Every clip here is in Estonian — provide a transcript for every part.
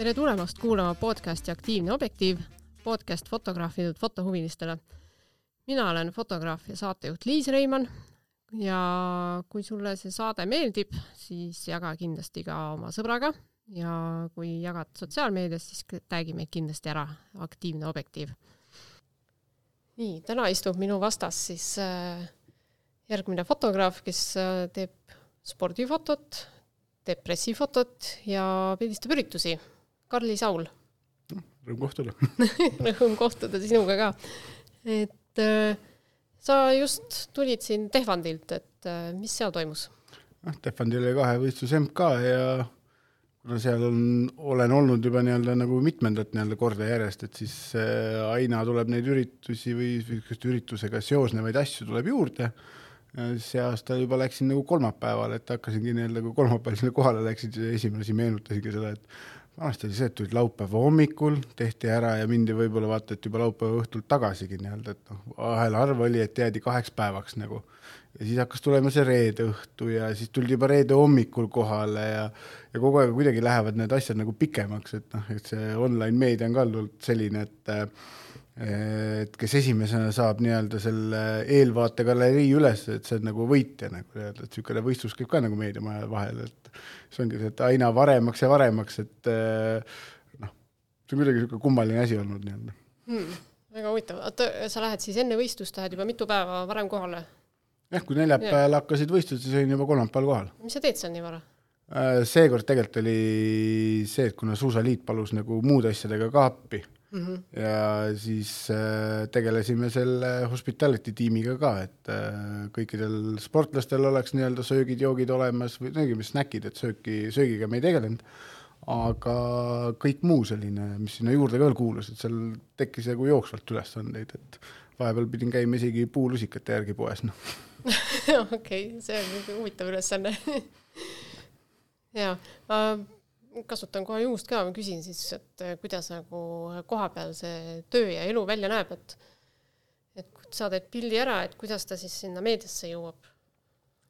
tere tulemast kuulama podcasti Aktiivne objektiiv, podcast fotograafidelt fotohuvilistele. mina olen fotograaf ja saatejuht Liis Reimann ja kui sulle see saade meeldib, siis jaga kindlasti ka oma sõbraga ja kui jagad sotsiaalmeedias, siis tag'i meid kindlasti ära, Aktiivne objektiiv. nii, täna istub minu vastas siis äh, järgmine fotograaf, kes äh, teeb spordifotot, teeb pressifotot ja pildistab üritusi. Karli Saul. Rõõm kohtuda Rõõm kohtuda sinuga ka. et äh, sa just tulid siin Tehvandilt, et äh, mis seal toimus? noh, Tehvandil oli kahevõistlus MK ja kuna seal on, olen olnud juba nii-öelda nagu mitmendat nii-öelda korda järjest, et siis äh, aina tuleb neid üritusi või niisuguste üritusega seosnevaid asju tuleb juurde see aasta juba läksin nagu kolmapäeval, et hakkasingi nii-öelda, kui kolmapäeval sinna kohale läksin, siis esimene asi meenutasingi seda, et vanasti oli see, et tulid laupäeva hommikul, tehti ära ja mindi võib-olla vaata, et juba laupäeva õhtul tagasigi nii-öelda, et noh, vahel harva oli, et jäädi kaheks päevaks nagu. ja siis hakkas tulema see reede õhtu ja siis tuldi juba reede hommikul kohale ja ja kogu aeg kuidagi lähevad need asjad nagu pikemaks, et noh, et see online meedia on ka olnud selline, et et kes esimesena saab nii-öelda selle eelvaategalerii üles, et see on nagu võitja nagu nii-öelda, et niisugune võistlus käib ka nagu meediamaja vahel, et see ongi see, et aina varemaks ja varemaks, et noh, see on kuidagi niisugune kummaline asi olnud nii-öelda hmm,. väga huvitav, oota, sa lähed siis enne võistlust, lähed juba mitu päeva varem kohale? jah, kui neljapäeval ja. hakkasid võistlused, siis olin juba kolmapäeval kohal. mis sa teed seal nii vara? Äh, seekord tegelikult oli see, et kuna Suusaliit palus nagu muude asjadega ka appi mm. -hmm. ja siis äh, tegelesime selle hospitality tiimiga ka, et äh, kõikidel sportlastel oleks nii-öelda söögid-joogid olemas või no, snäkid, et sööki, söögiga me ei tegelenud, aga kõik muu selline, mis sinna juurde ka veel kuulus, et seal tekkis nagu jooksvalt ülesandeid, et vahepeal pidin käima isegi puulusikate järgi poes, noh. okei, see on huvitav ülesanne jaa äh, kasutan kohe juhust ka, ma küsin siis, et eh, kuidas nagu kohapeal see töö ja elu välja näeb, et et sa teed pildi ära, et kuidas ta siis sinna meediasse jõuab?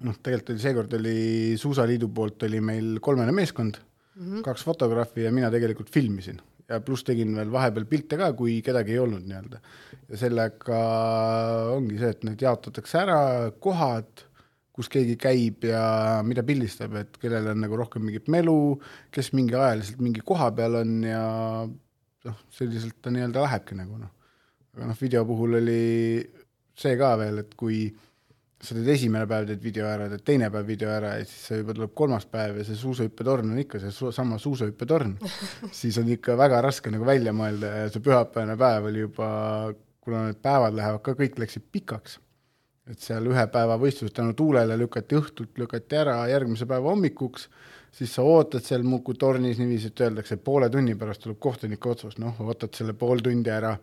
noh, tegelikult oli seekord oli Suusaliidu poolt oli meil kolmene meeskond mm, -hmm. kaks fotograafi ja mina tegelikult filmisin ja pluss tegin veel vahepeal pilte ka, kui kedagi ei olnud nii-öelda. ja sellega ongi see, et need jaotatakse ära, kohad kus keegi käib ja mida pildistab, et kellel on nagu rohkem mingit melu, kes mingi ajaliselt mingi koha peal on ja noh, selliselt ta nii-öelda lähebki nagu noh. aga noh, video puhul oli see ka veel, et kui sa teed esimene päev, teed video ära, teed teine päev video ära ja siis juba tuleb kolmas päev ja see suusahüppetorn on ikka see su sama suusahüppetorn siis on ikka väga raske nagu välja mõelda ja see pühapäevane päev oli juba, kuna need päevad lähevad ka, kõik läksid pikaks et seal ühe päeva võistlus tänu tuulele lükati õhtult, lükati ära järgmise päeva hommikuks, siis sa ootad seal Muku tornis niiviisi, et öeldakse, poole tunni pärast tuleb kohtuniku otsus, noh, ootad selle pool tundi ära,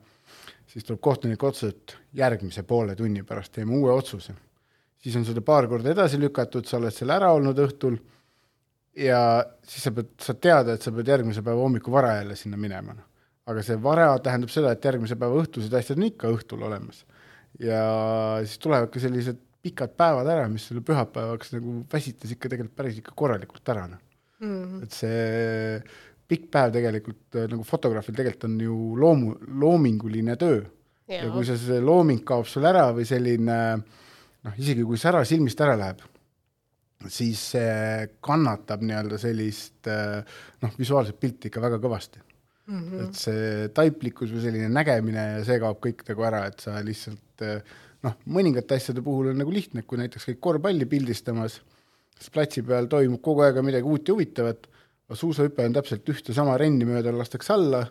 siis tuleb kohtuniku otsus, et järgmise poole tunni pärast teeme uue otsuse. siis on seda paar korda edasi lükatud, sa oled seal ära olnud õhtul ja siis sa pead, sa tead, et sa pead järgmise päeva hommikul vara jälle sinna minema, noh. aga see vara tähendab seda, et järgmise päeva õhtused asjad on ikka õhtul olemas ja siis tulevad ka sellised pikad päevad ära, mis sulle pühapäevaks nagu väsitas ikka tegelikult päris ikka korralikult ära, noh. Mm -hmm.. et see pikk päev tegelikult äh, nagu fotograafil tegelikult on ju loomu, loominguline töö. ja kui see, see looming kaob sul ära või selline noh, isegi kui sära silmist ära läheb, siis see kannatab nii-öelda sellist äh, noh, visuaalset pilti ikka väga kõvasti mm. -hmm. et see taiplikkus või selline nägemine ja see kaob kõik nagu ära, et sa lihtsalt noh, mõningate asjade puhul on nagu lihtne, kui näiteks käid korvpalli pildistamas, siis platsi peal toimub kogu aeg midagi uut ja huvitavat, aga suusahüpe on täpselt ühte sama renni mööda lastakse alla,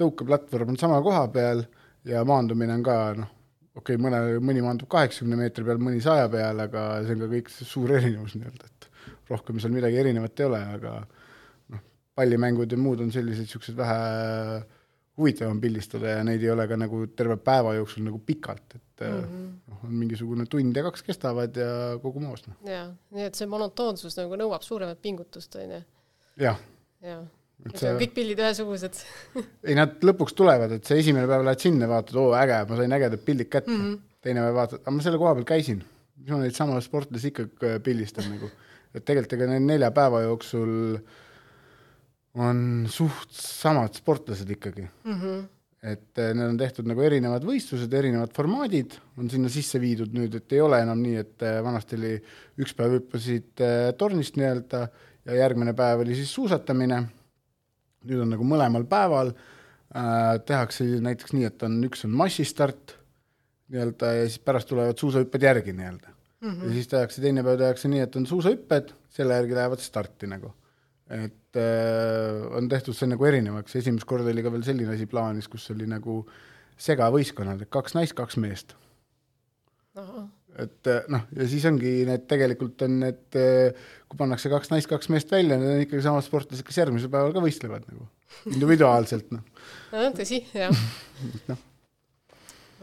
tõukeplatvorm on sama koha peal ja maandumine on ka noh, okei okay,, mõne, mõni maandub kaheksakümne meetri peal, mõni saja peal, aga see on ka kõik suur erinevus nii-öelda, et rohkem seal midagi erinevat ei ole, aga pallimängud ja muud on sellised niisugused vähe huvitavam pildistada ja neid ei ole ka nagu terve päeva jooksul nagu pikalt, et mm -hmm. noh, on mingisugune tund ja kaks kestavad ja kogu moos, noh. jaa, nii et see monotoonsus nagu nõuab suuremat pingutust, on ju? jah. jah. et see on kõik pildid ühesugused ei, nad lõpuks tulevad, et see esimene päev lähed sinna, vaatad, oo äge, ma sain ägedad pildid kätte mm. -hmm. teine päev vaatad, aga ma selle koha peal käisin, mis ma neid sama sportlasi ikka pildistan nagu. et tegelikult ega need nelja päeva jooksul äh, on suht samad sportlased ikkagi mm. -hmm. et eh, need on tehtud nagu erinevad võistlused, erinevad formaadid on sinna sisse viidud nüüd, et ei ole enam nii, et eh, vanasti oli üks päev hüppasid eh, tornist nii-öelda ja järgmine päev oli siis suusatamine. nüüd on nagu mõlemal päeval äh, tehakse näiteks nii, et on, üks on massistart nii-öelda ja siis pärast tulevad suusahüpped järgi nii-öelda mm. -hmm. ja siis tehakse, teine päev tehakse nii, et on suusahüpped, selle järgi lähevad starti nagu et äh, on tehtud see nagu erinevaks, esimest korda oli ka veel selline asi plaanis, kus oli nagu segavõistkonnad, et kaks naist, kaks meest. et äh, noh, ja siis ongi need tegelikult on need, äh, kui pannakse kaks naist, kaks meest välja, need on ikkagi samad sportlased, kes järgmisel päeval ka võistlevad nagu individuaalselt noh. no tõsi, jah no..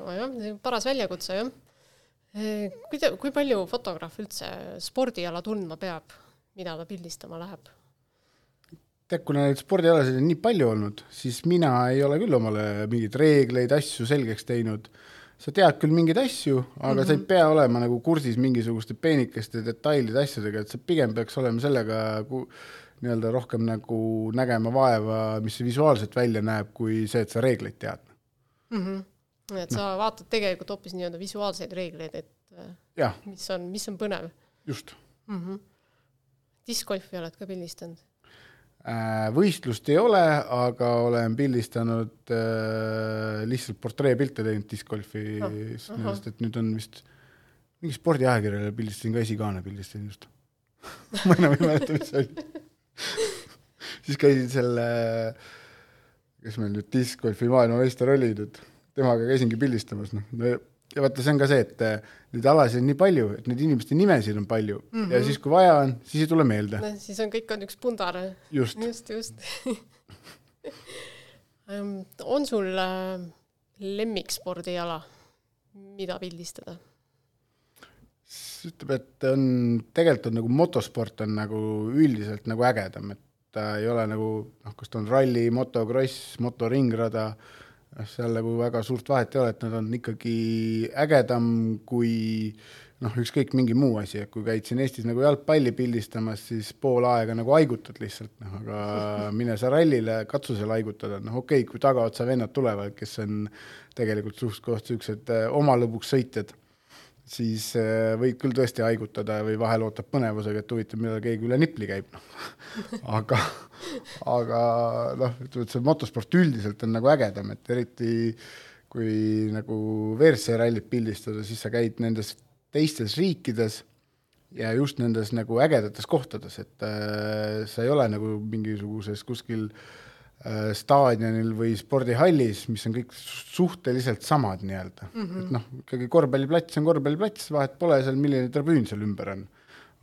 nojah, paras väljakutse jah. kuida-, kui palju fotograaf üldse spordiala tundma peab, mida ta pildistama läheb? Tead, kuna neid spordialasid on nii palju olnud, siis mina ei ole küll omale mingeid reegleid, asju selgeks teinud. sa tead küll mingeid asju, aga mm -hmm. sa ei mhm. pea olema nagu kursis mingisuguste peenikeste detailide asjadega, et sa pigem peaks olema sellega nii-öelda rohkem nagu nägema vaeva, mis visuaalselt välja näeb, kui see, et sa reegleid tead mm. -hmm. et sa no. vaatad tegelikult hoopis nii-öelda visuaalseid reegleid, et ja. mis on, mis on põnev. just mm. -hmm. diskgolfi oled ka pildistanud? Äh, võistlust ei ole, aga olen pildistanud äh, lihtsalt portreepilte teinud discgolfis oh,, sest et nüüd on vist mingi spordiajakirjale pildistasin ka esikaane pildistasin just. Ma enam ei mäleta, mis see oli. Siis käisin selle, kes meil nüüd discgolfi maailmameister oli nüüd, temaga käisingi pildistamas, noh, ja vaata, see on ka see, et äh, neid alasid on nii palju, et neid inimeste nimesid on palju mm -hmm. ja siis, kui vaja on, siis ei tule meelde no,. siis on, kõik on üks pundar. just, just, just um, on sul äh, lemmikspordiala, mida pildistada? ütleb, et on, tegelikult on nagu motosport on nagu üldiselt nagu ägedam, et ta ei ole nagu noh, kas ta on ralli, motokross, motoringrada äh,, noh, seal nagu väga suurt vahet ei ole, et nad on ikkagi ägedam kui noh, ükskõik mingi muu asi, et kui käid siin Eestis nagu jalgpalli pildistamas, siis pool aega nagu haigutad lihtsalt, noh aga mine sa rallile, katsu seal haigutada, noh okei okay,, kui tagaotsa vennad tulevad, kes on tegelikult suht-koht niisugused eh, oma lõbuks sõitjad siis äh, võid küll tõesti haigutada või vahel ootab põnevusega, et huvitav, millal keegi üle nipli käib, noh. aga, aga noh, ütleme, et see motosport üldiselt on nagu ägedam, et eriti kui nagu WRC rallit pildistada, siis sa käid nendes teistes riikides ja just nendes nagu ägedates kohtades, et äh, sa ei ole nagu mingisuguses kuskil Äh, staadionil või spordihallis, mis on kõik suhteliselt samad nii-öelda mm, -hmm. et noh, ikkagi korvpalliplats on korvpalliplats, vahet pole seal, milline tribüün seal ümber on.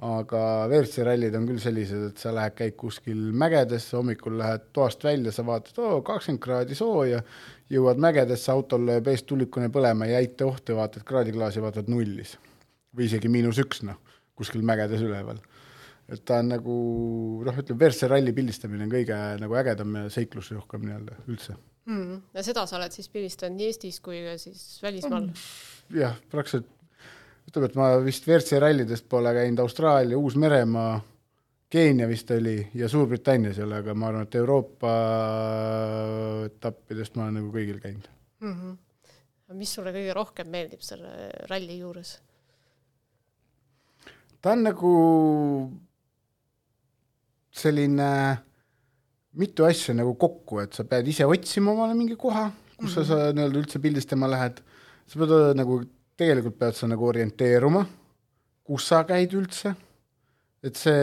aga WRC rallid on küll sellised, et sa lähed, käid kuskil mägedesse, hommikul lähed toast välja, sa vaatad, oo, kakskümmend kraadi sooja, jõuad mägedesse, autol lööb eest tulikune põlema, jäid ohtu, vaatad kraadiklaasi, vaatad nullis. või isegi miinus üks, noh, kuskil mägedes üleval et ta on nagu noh, ütleme, WRC ralli pildistamine on kõige nagu ägedam ja seiklusrohkem nii-öelda üldse mm.. ja seda sa oled siis pildistanud nii Eestis kui ka siis välismaal? jah, praktiliselt ütleme, et ma vist WRC rallidest pole käinud Austraalia, Uus-Meremaa, Keenia vist oli ja Suurbritannias ei ole, aga ma arvan, et Euroopa etappidest ma olen nagu kõigil käinud mm. -hmm. mis sulle kõige rohkem meeldib selle ralli juures? ta on nagu selline mitu asja nagu kokku, et sa pead ise otsima omale mingi koha, kus mm -hmm. sa, sa nii-öelda üldse pildistama lähed, sa pead nagu, tegelikult pead sa nagu orienteeruma, kus sa käid üldse, et see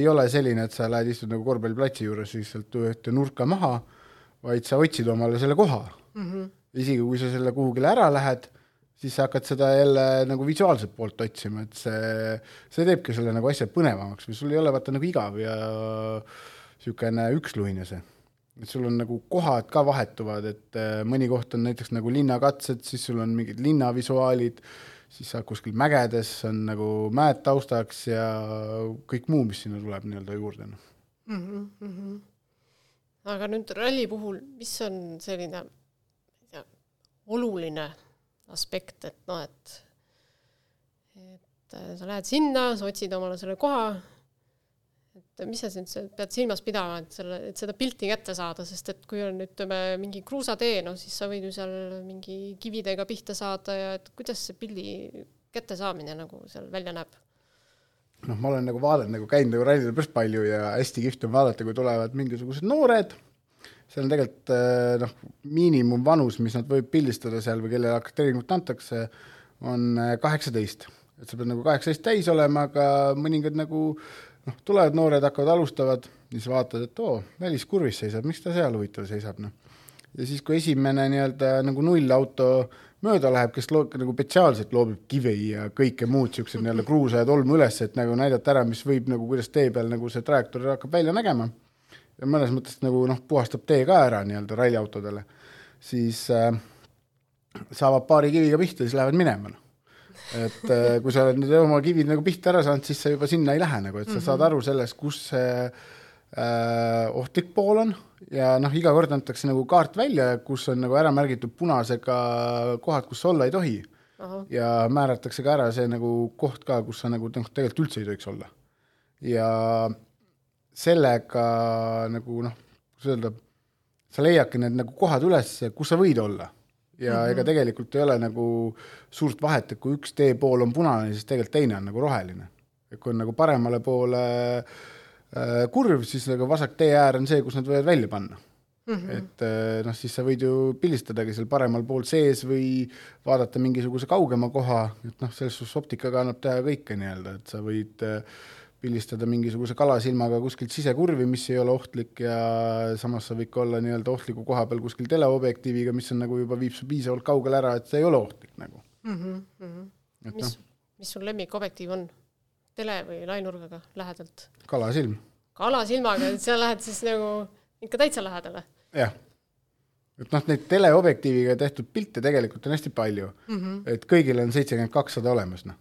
ei ole selline, et sa lähed istud nagu korvpalliplatsi juures lihtsalt ühte nurka maha, vaid sa otsid omale selle koha mm. -hmm. isegi kui sa selle kuhugile ära lähed, siis sa hakkad seda jälle nagu visuaalselt poolt otsima, et see, see teebki selle nagu asja põnevamaks või sul ei ole vaata nagu igav ja niisugune üksluine see. et sul on nagu kohad ka vahetuvad, et äh, mõni koht on näiteks nagu linnakatsed, siis sul on mingid linnavisuaalid, siis sa kuskil mägedes on nagu mäed taustaks ja kõik muu, mis sinna tuleb nii-öelda juurde, noh mm. -hmm. aga nüüd ralli puhul, mis on selline, tea, oluline aspekt, et noh, et et äh, sa lähed sinna, sa otsid omale selle koha, et mis sa siin sa pead silmas pidama, et selle, et seda pilti kätte saada, sest et kui on, ütleme, mingi kruusatee, no siis sa võid ju seal mingi kividega pihta saada ja et kuidas see pildi kättesaamine nagu seal välja näeb? noh, ma olen nagu vaadanud, nagu käinud nagu rallidel päris palju ja hästi kihvt on vaadata, kui tulevad mingisugused noored, seal on tegelikult eh, noh, miinimumvanus, mis nad võib pildistada seal või kellele akrediteeringut antakse, on eh, kaheksateist. et sa pead nagu kaheksateist täis olema, aga mõningad nagu noh, tulevad noored, hakkavad, alustavad, siis vaatad, et oo, väliskurvis seisab, miks ta seal huvitav seisab, noh. ja siis, kui esimene nii-öelda nagu nullauto mööda läheb, kes loo-, nagu spetsiaalselt loobib kivi ja kõike muud, niisugused nii-öelda kruusa ja tolmu üles, et nagu näidata ära, mis võib nagu, kuidas tee peal nagu see trajektoor hakkab välja nägema. Ja mõnes mõttes nagu noh, puhastab tee ka ära nii-öelda ralliautodele, siis äh, saavad paari kiviga pihta, siis lähevad minema, noh et äh, kui sa oled nüüd oma kivid nagu pihta ära saanud, siis sa juba sinna ei lähe nagu, et sa mm -hmm. saad aru sellest, kus see äh, ohtlik pool on ja noh, iga kord antakse nagu kaart välja, kus on nagu ära märgitud punasega kohad, kus sa olla ei tohi. ja määratakse ka ära see nagu koht ka, kus sa nagu noh, tegelikult üldse ei tohiks olla. ja sellega nagu noh, kuidas öelda, sa leiadki need nagu kohad üles, kus sa võid olla. ja mm -hmm. ega tegelikult ei ole nagu suurt vahet, et kui üks teepool on punane, siis tegelikult teine on nagu roheline. et kui on nagu paremale poole äh, Äh, kurv, siis nagu vasak tee äär on see, kus nad võivad välja panna mm. -hmm. et äh, noh, siis sa võid ju pildistadagi seal paremal pool sees või vaadata mingisuguse kaugema koha, et noh, selles suhtes optikaga annab teha kõike nii-öelda, et sa võid äh, pildistada mingisuguse kalasilmaga kuskilt sisekurvi, mis ei ole ohtlik ja samas sa võid ka olla nii-öelda ohtliku koha peal kuskil teleobjektiiviga, mis on nagu juba viib su piisavalt kaugele ära, et see ei ole ohtlik nagu mm. -hmm. mis no., mis sul lemmikobjektiiv on? tele või lainurgaga lähedalt? kalasilm. kalasilmaga, et sa lähed siis nagu ikka täitsa lähedale? jah. et noh, neid teleobjektiiviga tehtud pilte tegelikult on hästi palju mm. -hmm. et kõigil on seitsekümmend kakssada olemas, noh.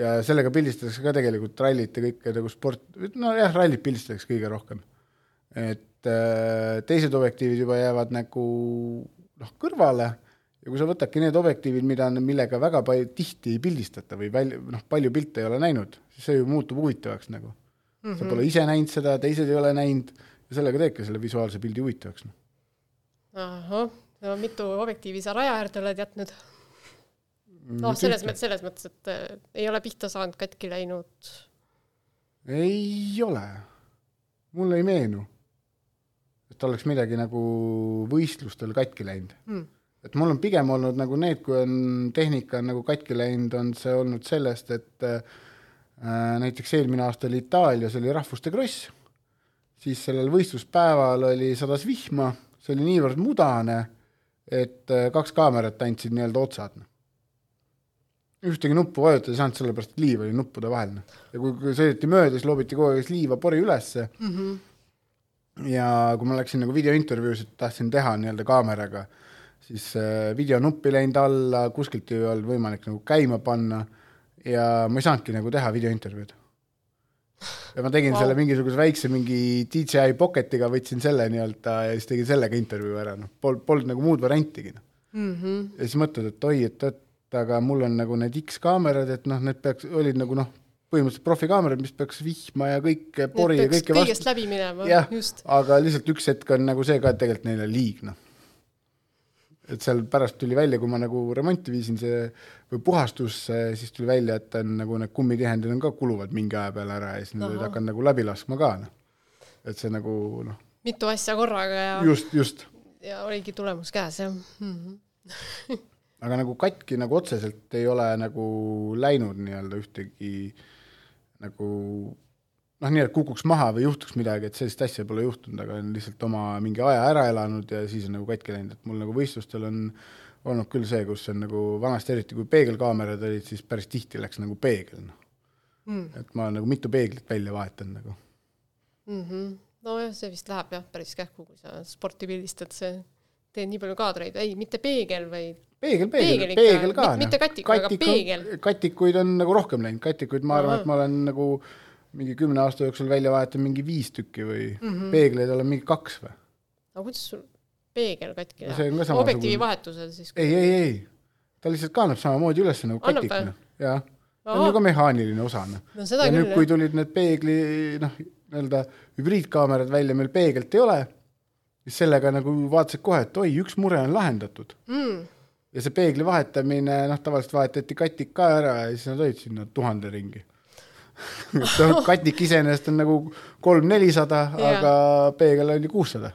Ja sellega pildistatakse ka tegelikult rallit ja kõike nagu sport, nojah, rallit pildistatakse kõige rohkem. et äh, teised objektiivid juba jäävad nagu noh, kõrvale ja kui sa võtadki need objektiivid, mida, millega väga palju, tihti ei pildistata või välja, noh, palju pilte ei ole näinud, siis see ju muutub huvitavaks nagu mm. -hmm. sa pole ise näinud seda, teised ei ole näinud ja sellega teedki selle visuaalse pildi huvitavaks no.. ahah, no mitu objektiivi sa raja äärde oled jätnud? Noh, selles mõttes, selles mõttes, et äh, ei ole pihta saanud, katki läinud? ei ole, mulle ei meenu, et oleks midagi nagu võistlustel katki läinud mm et mul on pigem olnud nagu need, kui on tehnika on nagu katki läinud, on see olnud sellest, et äh, näiteks eelmine aasta oli Itaalias oli rahvuste kross, siis sellel võistluspäeval oli, sadas vihma, see oli niivõrd mudane, et äh, kaks kaamerat andsid nii-öelda otsad. Ühtegi nuppu vajutada ei saanud, sellepärast et liiv oli nuppude vahel. Ja kui, kui sõideti mööda, siis loobiti kogu aeg liivapori ülesse mm. -hmm. ja kui ma läksin nagu videointervjuusid tahtsin teha nii-öelda kaameraga siis äh, videonuppi läinud alla, kuskilt ei olnud võimalik nagu käima panna ja ma ei saanudki nagu teha videointervjuud. ja ma tegin wow. selle mingisuguse väikse mingi DJI Pocketiga, võtsin selle nii-öelda ja siis tegin sellega intervjuu ära, noh, pol-, polnud nagu muud variantigi, noh mm. -hmm. ja siis mõtled, et oi, et, et aga mul on nagu need X-kaamerad, et noh, need peaks, olid nagu noh, põhimõtteliselt profikaamerad, mis peaks vihma ja kõike pori ja kõike vastu. kõigest läbi minema. jah, aga lihtsalt üks hetk on nagu see ka, et tegelikult neile liig, noh et seal pärast tuli välja, kui ma nagu remonti viisin see või puhastusse, siis tuli välja, et on nagu need kummitihendid on ka kuluvad mingi aja peale ära ja siis need olid hakanud nagu läbi laskma ka noh. et see nagu noh. mitu asja korraga ja. just, just. ja oligi tulemus käes jah mm. -hmm. aga nagu katki nagu otseselt ei ole nagu läinud nii-öelda ühtegi nagu noh, nii et kukuks maha või juhtuks midagi, et sellist asja pole juhtunud, aga on lihtsalt oma mingi aja ära elanud ja siis on nagu katki läinud, et mul nagu võistlustel on olnud küll see, kus on nagu vanasti eriti, kui peegelkaamerad olid, siis päris tihti läks nagu peegel, noh mm.. et ma olen nagu mitu peeglit välja vahetanud nagu mm. -hmm. nojah, see vist läheb jah, päris kähku, kui sa sporti pildistad, see teed nii palju kaadreid, ei, mitte peegel, vaid peegel, peegel, peegel ka. mitte katik, aga peegel. katikuid on nagu rohkem läinud, katikuid ma arvan, et ma olen nagu mingi kümne aasta jooksul välja vahetanud mingi viis tükki või mm -hmm. peegleid olen mingi kaks või. aga kuidas sul peegel katki läheb no,? objektiivi vahetusel siis? ei, ei, ei, ta lihtsalt kannab samamoodi üles nagu katik, noh, jah. see on ju ka mehaaniline osa, noh. no, ja nüüd, kui tulid need peegli, noh, nii-öelda hübriidkaamerad välja, meil peeglit ei ole, siis sellega nagu vaatasid kohe, et oi, üks mure on lahendatud mm.. Ja see peegli vahetamine, noh, tavaliselt vahetati katik ka ära ja siis nad olid sinna tuhande ringi. Katik iseenesest on nagu kolm-nelisada, aga peegel on ju kuussada.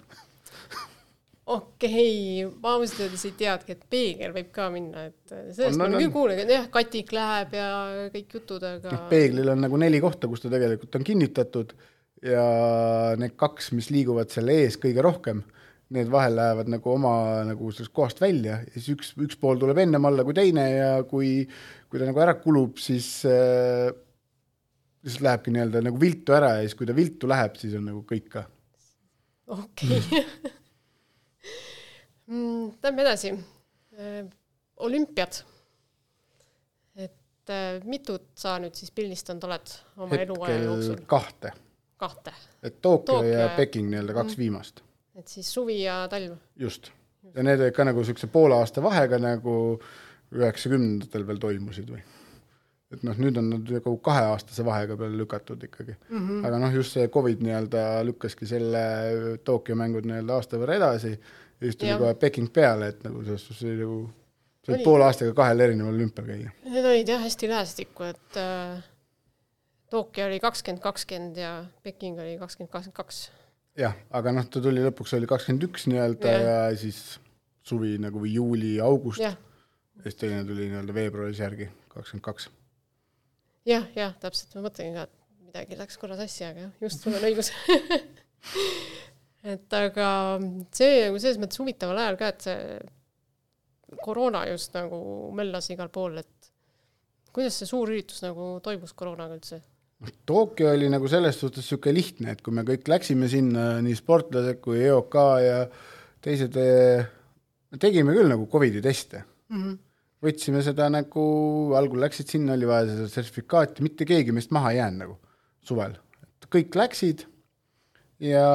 Okei okay., ma ausalt öeldes ei teadki, et peegel võib ka minna, et sellest ma olen küll kuulnud, et jah, katik läheb ja kõik jutud, aga noh, peeglil on nagu neli kohta, kus ta tegelikult on kinnitatud ja need kaks, mis liiguvad selle ees kõige rohkem, need vahel lähevad nagu oma nagu sellest kohast välja ja siis üks, üks pool tuleb ennem alla kui teine ja kui, kui ta nagu ära kulub, siis äh, siis lähebki nii-öelda nagu viltu ära ja siis, kui ta viltu läheb, siis on nagu kõik ka. okei okay. mm,. Lähme edasi. Äh, olümpiad. et äh, mitut sa nüüd siis pildistanud oled oma eluaja jooksul? kahte. kahte. et Tokyo, Tokyo ja Peking nii-öelda kaks mm. viimast. Et siis suvi ja talv. just. ja need olid ka nagu niisuguse poole aasta vahega nagu üheksakümnendatel veel toimusid või et noh, nüüd on nad nagu kaheaastase vahega peale lükatud ikkagi mm. -hmm. aga noh, just see Covid nii-öelda lükkaski selle Tokyo mängud nii-öelda aasta võrra edasi ja siis tuli kohe Peking peale, et nagu selles suhtes oli nagu, sa võid poole aastaga kahel erineval olümpial käia. Need olid jah hästi lähestikku, et äh, Tokyo oli kakskümmend kakskümmend ja Peking oli kakskümmend kakskümmend kaks. Jah, aga noh, ta tuli lõpuks oli kakskümmend üks nii-öelda ja. ja siis suvi nagu või juuli-august ja siis teine tuli nii-öelda veebruaris järgi, kakskümmend kaks. jah, jah, täpselt, ma mõtlengi ka, et midagi läks korra sassi, aga jah, just sul on õigus et aga see nagu selles mõttes huvitaval ajal ka, et see koroona just nagu möllas igal pool, et kuidas see suur üritus nagu toimus koroonaga üldse? Tokyo oli nagu selles suhtes niisugune lihtne, et kui me kõik läksime sinna, nii sportlased kui EOK ja teised, me tegime küll nagu Covidi teste mm. -hmm. võtsime seda nagu, algul läksid sinna, oli vaja seda sertifikaati, mitte keegi meist maha ei jäänud nagu suvel. kõik läksid ja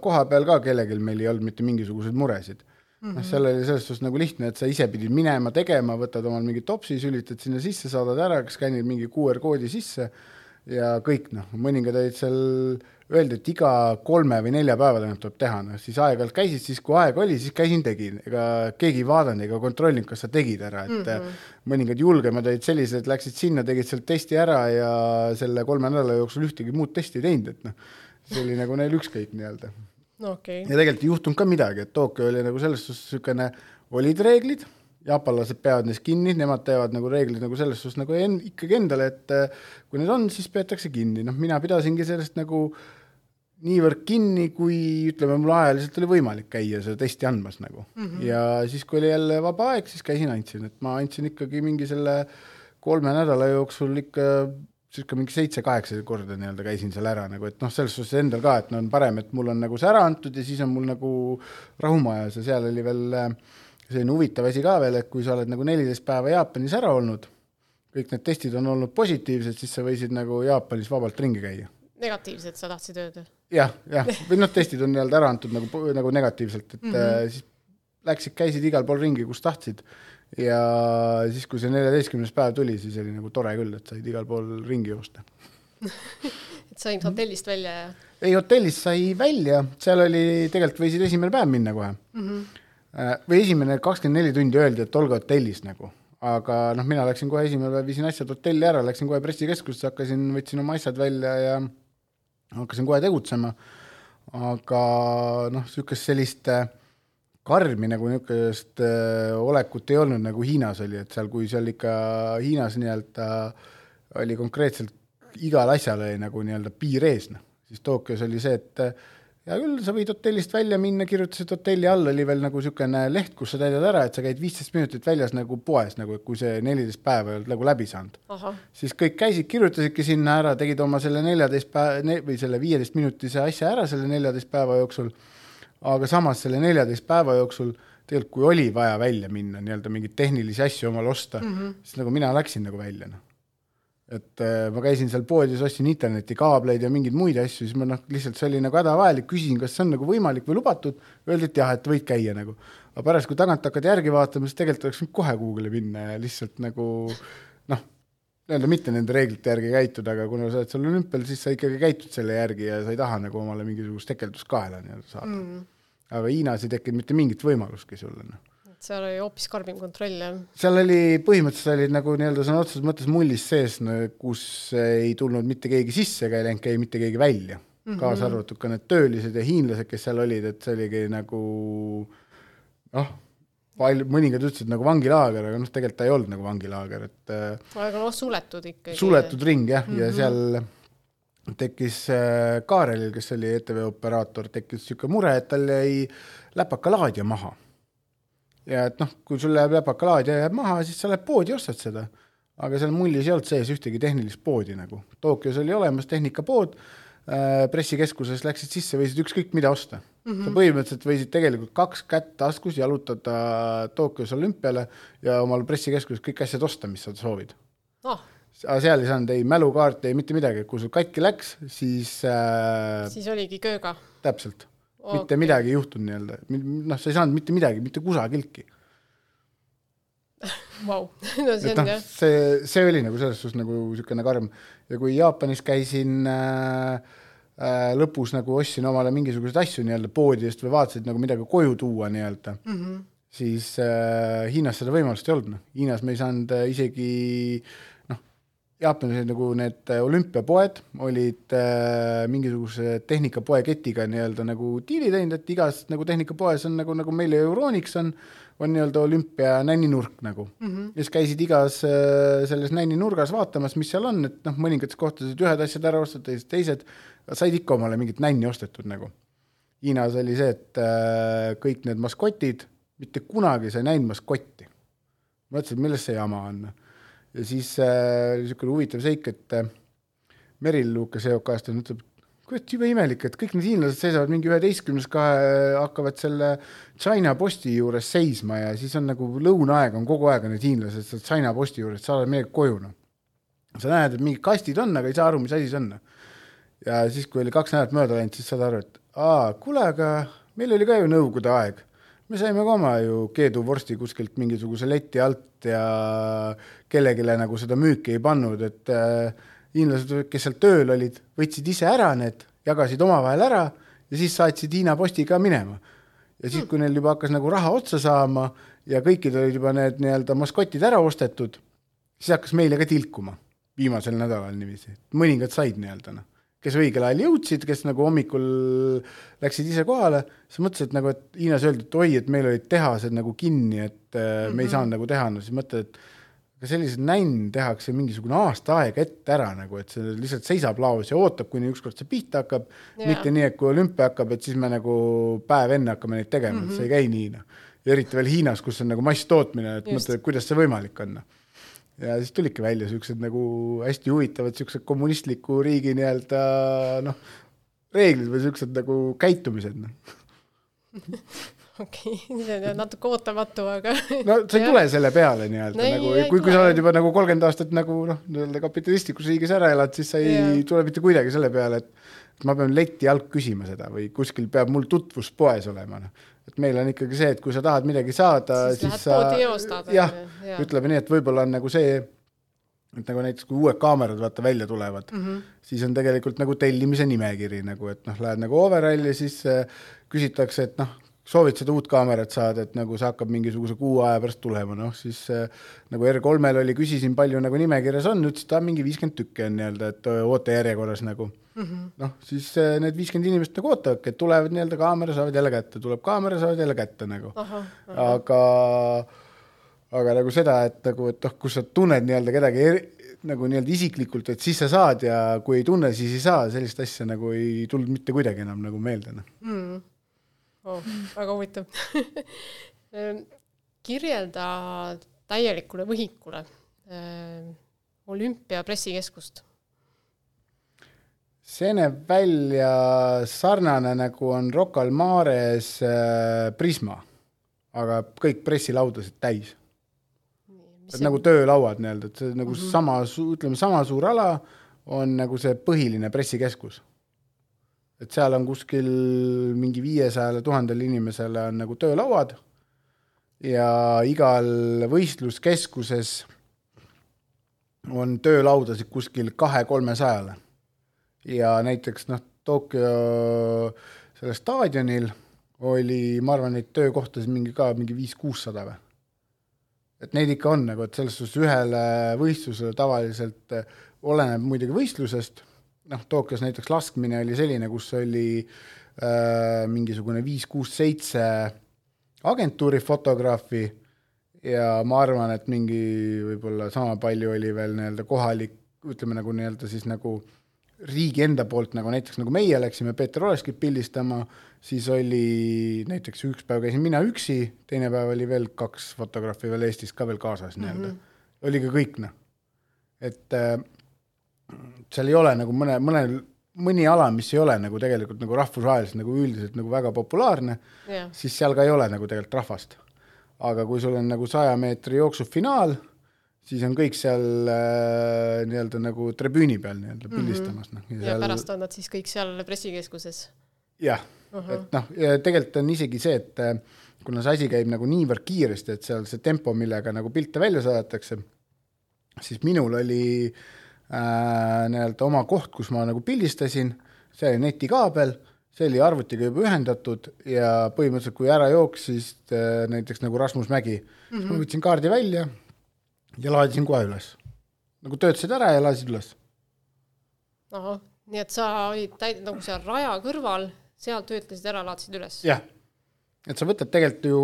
koha peal ka kellelgi meil ei olnud mitte mingisuguseid muresid mm. -hmm. noh, seal oli selles suhtes nagu lihtne, et sa ise pidid minema tegema, võtad omal mingi topsi, sülitad sinna sisse, saadad ära, skannid mingi QR koodi sisse ja kõik noh, mõningad olid seal, öeldi, et iga kolme või nelja päeva tagant tuleb teha, noh siis aeg-ajalt käisid, siis kui aega oli, siis käisin, tegin, ega keegi ei vaadanud ega kontrollinud, kas sa tegid ära, et mm -hmm. mõningad julgemad olid sellised, läksid sinna, tegid seal testi ära ja selle kolme nädala jooksul ühtegi muud testi ei teinud, et noh see oli nagu neil ükskõik nii-öelda no,. Okay. ja tegelikult ei juhtunud ka midagi, et Tokyo oli nagu selles suhtes niisugune, olid reeglid, jaapanlased peavad neist kinni, nemad teevad nagu reeglid nagu selles suhtes nagu en, ikkagi endale, et eh, kui need on, siis peetakse kinni, noh, mina pidasingi sellest nagu niivõrd kinni, kui ütleme, mul ajaliselt oli võimalik käia seda testi andmas nagu mm. -hmm. ja siis, kui oli jälle vaba aeg, siis käisin, andsin, et ma andsin ikkagi mingi selle kolme nädala jooksul ikka niisugune mingi seitse-kaheksa korda nii-öelda käisin seal ära nagu, et noh, selles suhtes endal ka, et no on parem, et mul on nagu see ära antud ja siis on mul nagu rahumajas ja seal oli veel äh, selline huvitav asi ka veel, et kui sa oled nagu neliteist päeva Jaapanis ära olnud, kõik need testid on olnud positiivsed, siis sa võisid nagu Jaapanis vabalt ringi käia. negatiivsed, sa tahtsid öelda ja,? jah, jah, või noh, testid on nii-öelda ära antud nagu, nagu negatiivselt, et mm -hmm. siis läksid, käisid igal pool ringi, kus tahtsid ja siis, kui see neljateistkümnes päev tuli, siis oli nagu tore küll, et said igal pool ringi joosta et said hotellist välja ja? ei, hotellist sai välja, seal oli, tegelikult võisid esimene päev minna kohe mm. -hmm. Või esimene kakskümmend neli tundi öeldi, et olge hotellis nagu, aga noh, mina läksin kohe esimene päev, viisin asjad hotelli ära, läksin kohe pressikeskusesse, hakkasin, võtsin oma asjad välja ja hakkasin kohe tegutsema. aga noh, niisugust sellist äh, karmi nagu niisugust äh, olekut ei olnud, nagu Hiinas oli, et seal, kui seal ikka Hiinas nii-öelda oli konkreetselt igal asjal oli nagu nii-öelda piir ees, noh, siis Tokyos oli see, et hea küll, sa võid hotellist välja minna, kirjutasid hotelli all, oli veel nagu niisugune leht, kus sa täidad ära, et sa käid viisteist minutit väljas nagu poes, nagu kui see neliteist päeva ei olnud nagu läbi saanud. siis kõik käisid, kirjutasidki sinna ära, tegid oma selle neljateist päeva ne, või selle viieteist minutise asja ära selle neljateist päeva jooksul aga samas selle neljateist päeva jooksul tegelikult, kui oli vaja välja minna, nii-öelda mingeid tehnilisi asju omale osta mm, -hmm. siis nagu mina läksin nagu välja, noh. Et äh, ma käisin seal poodides, ostsin internetikaableid ja mingeid muid asju, siis ma noh, lihtsalt see oli nagu hädavajalik, küsisin, kas see on nagu võimalik või lubatud, öeldi, et jah, et võid käia nagu. aga pärast, kui tagant hakkad järgi vaatama, siis tegelikult oleks võinud kohe Google'i minna ja lihtsalt nagu noh, nii-öelda mitte nende reeglite järgi käituda, aga kuna sa oled seal olümpial, siis sa ikkagi käitud selle järgi ja sa ei taha nagu omale mingisugust tekelduskaela nii-öelda saada. Mm.. aga Hiinas ei tekkinud mitte mingit võimalustki sulle, noh seal oli hoopis karmim kontroll, jah? seal oli, põhimõtteliselt olid nagu nii-öelda sõna otseses mõttes mullis sees kus ei tulnud mitte keegi sisse ega ei läinud käi mitte keegi välja mm. -hmm. kaasa arvatud ka need töölised ja hiinlased, kes seal olid, et see oligi nagu noh, palju, mõningad ütlesid nagu vangilaager, aga noh, tegelikult ta ei olnud nagu vangilaager, et aga noh, suletud ikkagi. suletud ring jah mm, -hmm. ja mhm. seal tekkis äh, Kaarelil, kes oli ETV operaator, tekkis niisugune mure, et tal jäi läpakalaadija maha ja et noh, kui sul läheb läpakalaad ja jääb maha, siis sa lähed poodi ostad seda. aga seal mullis ei olnud sees ühtegi tehnilist poodi nagu. Tokyos oli olemas tehnikapood äh,, pressikeskuses läksid sisse, võisid ükskõik mida osta mm. -hmm. sa põhimõtteliselt võisid tegelikult kaks kätt taskus jalutada Tokyos olümpiale ja omal pressikeskuses kõik asjad osta, mis sa soovid oh aga seal ei saanud ei mälukaarti, ei mitte midagi, kui sul katki läks, siis äh, siis oligi kööga? täpselt okay. mitte midagi ei juhtunud nii-öelda, noh, sa ei saanud mitte midagi, mitte kusagiltki Vau, no see on noh, jah. see, see oli nagu selles suhtes nagu niisugune karm ja kui Jaapanis käisin äh, äh, lõpus nagu ostsin omale mingisuguseid asju nii-öelda poodidest või vaatasin nagu midagi koju tuua nii-öelda mm, -hmm. siis äh, Hiinas seda võimalust ei olnud, noh, Hiinas me ei saanud äh, isegi Jaapanis olid nagu need äh, olümpiapoed olid äh, mingisuguse tehnikapoe ketiga nii-öelda nagu diili teinud, et igas nagu tehnikapoes on nagu, nagu meil Euronics on, on nii-öelda olümpia nänninurk nagu mm. -hmm. ja siis käisid igas äh, selles nänninurgas vaatamas, mis seal on, et noh, mõningates kohtades ühed asjad ära ostad, teised, teised, said ikka omale mingit nänni ostetud nagu. Hiinas oli see, et äh, kõik need maskotid, mitte kunagi sa ei näinud maskotti. mõtlesin, milles see jama on ja siis äh, niisugune huvitav seik, et äh, Meril Lukas EOK-st ütleb, kurat, jube imelik, et kõik need hiinlased seisavad mingi üheteistkümnes kahe, hakkavad selle China posti juures seisma ja siis on nagu lõunaaeg on kogu aeg on need hiinlased seal China posti juures, saavad midagi koju, noh. sa näed, et mingid kastid on, aga ei saa aru, mis asi see on. Noh. ja siis, kui oli kaks nädalat mööda läinud, siis saad aru, et aa, kuule, aga meil oli ka ju nõukogude aeg me saime ka oma ju keeduvorsti kuskilt mingisuguse leti alt ja kellelegi nagu seda müüki ei pannud, et äh, hiinlased, kes seal tööl olid, võtsid ise ära need, jagasid omavahel ära ja siis saatsid Hiina postiga minema. ja siis, kui neil juba hakkas nagu raha otsa saama ja kõikidel olid juba need nii-öelda maskotid ära ostetud, siis hakkas meile ka tilkuma viimasel nädalal niiviisi, mõningad said nii-öelda noh kes õigel ajal jõudsid, kes nagu hommikul läksid ise kohale, siis mõtlesid nagu, et Hiinas öeldi, et oi, et meil olid tehased nagu kinni, et -hmm. me ei mhm. saanud nagu teha, no siis mõtled, et aga selliseid nänn tehakse mingisugune aasta aega ette ära nagu, et see lihtsalt seisab laos ja ootab, kuni ükskord see pihta hakkab mitte nii, et kui olümpia hakkab, et siis me nagu päev enne hakkame neid tegema mm, -hmm. et see ei käi nii, noh. eriti veel Hiinas, kus on nagu masstootmine, et mõtled, et kuidas see võimalik on, noh ja siis tulidki välja niisugused nagu hästi huvitavad niisugused kommunistliku riigi nii-öelda noh, reeglid või niisugused nagu käitumised, noh okei okay., see on natuke ootamatu, aga no sa ei tule selle peale nii-öelda no, nagu, kui, kui sa oled juba nagu kolmkümmend aastat nagu noh, nii-öelda kapitalistlikus riigis ära elad, siis sa ei ja. tule mitte kuidagi selle peale, et ma pean leti alt küsima seda või kuskil peab mul tutvus poes olema, noh et meil on ikkagi see, et kui sa tahad midagi saada, siis, siis sa jah ja., ütleme nii, et võib-olla on nagu see, et nagu näiteks kui uued kaamerad vaata välja tulevad mm, -hmm. siis on tegelikult nagu tellimise nimekiri nagu, et noh, lähed nagu overalli, siis äh, küsitakse, et noh, soovid seda uut kaamerat saada, et nagu see hakkab mingisuguse kuu aja pärast tulema, noh siis äh, nagu R3-l oli, küsisin, palju nagu nimekirjas on, ütles, et mingi viiskümmend tükki on nii-öelda, et ootejärjekorras nagu mm -hmm. noh, siis äh, need viiskümmend inimest nagu ootavadki, et tulevad nii-öelda kaamera, saavad jälle kätte, tuleb kaamera, saavad jälle kätte nagu. aga, aga nagu seda, et nagu, et noh, kus sa tunned nii-öelda kedagi eri, nagu nii-öelda isiklikult, et siis sa saad ja kui ei tunne, siis ei saa, sellist asja nagu ei tulnud mitte kuidagi enam nagu meelde noh mm oh,. väga huvitav ehm, kirjelda täielikule võhikule äh, olümpia pressikeskust. See näeb välja sarnane, nagu on Rocca al Mares äh, Prisma, aga kõik pressilaudasid täis. et nagu töölauad nii-öelda, et see nagu mm -hmm. sama, ütleme sama suur ala on nagu see põhiline pressikeskus et seal on kuskil mingi viiesajale tuhandele inimesele on nagu töölauad ja igal võistluskeskuses on töölaudasid kuskil kahe-kolmesajale. Ja näiteks noh, Tokyo sellel staadionil oli, ma arvan, neid töökohtasid mingi ka mingi viis-kuussada või. et neid ikka on nagu, et selles suhtes ühele võistlusele tavaliselt eh, oleneb muidugi võistlusest, noh, Tokyos näiteks laskmine oli selline, kus oli äh, mingisugune viis-kuus-seitse agentuuri fotograafi ja ma arvan, et mingi võib-olla sama palju oli veel nii-öelda kohalik, ütleme nagu nii-öelda siis nagu riigi enda poolt, nagu näiteks nagu meie läksime Peeter Oleskit pildistama, siis oli näiteks üks päev käisin mina üksi, teine päev oli veel kaks fotograafi veel Eestist ka veel kaasas mm -hmm. nii-öelda. oligi kõik noh. et äh, seal ei ole nagu mõne, mõnel, mõni ala, mis ei ole nagu tegelikult nagu rahvusvaheliselt nagu üldiselt nagu väga populaarne yeah., siis seal ka ei ole nagu tegelikult rahvast aga kui sul on nagu saja meetri jooksufinaal, siis on kõik seal äh, nii-öelda nagu tribüüni peal nii-öelda mhm. pildistamas mm. -hmm. ja seal... pärast on nad siis kõik seal pressikeskuses. jah uh, -huh. et noh, tegelikult on isegi see, et äh, kuna see asi käib nagu niivõrd kiiresti, et seal see tempo, millega nagu pilte välja saadetakse, siis minul oli äh, nii-öelda oma koht, kus ma nagu pildistasin, see oli netikaabel see oli arvutiga juba ühendatud ja põhimõtteliselt, kui ära jooksis äh, näiteks nagu Rasmus Mägi mm, -hmm. ma mhm. võtsin kaardi välja ja laadisin kohe üles. nagu töötasid ära ja laadisid üles. ahah, nii et sa olid täid-, nagu seal raja kõrval, seal töötasid ära, laadisid üles? jah, et sa võtad tegelikult ju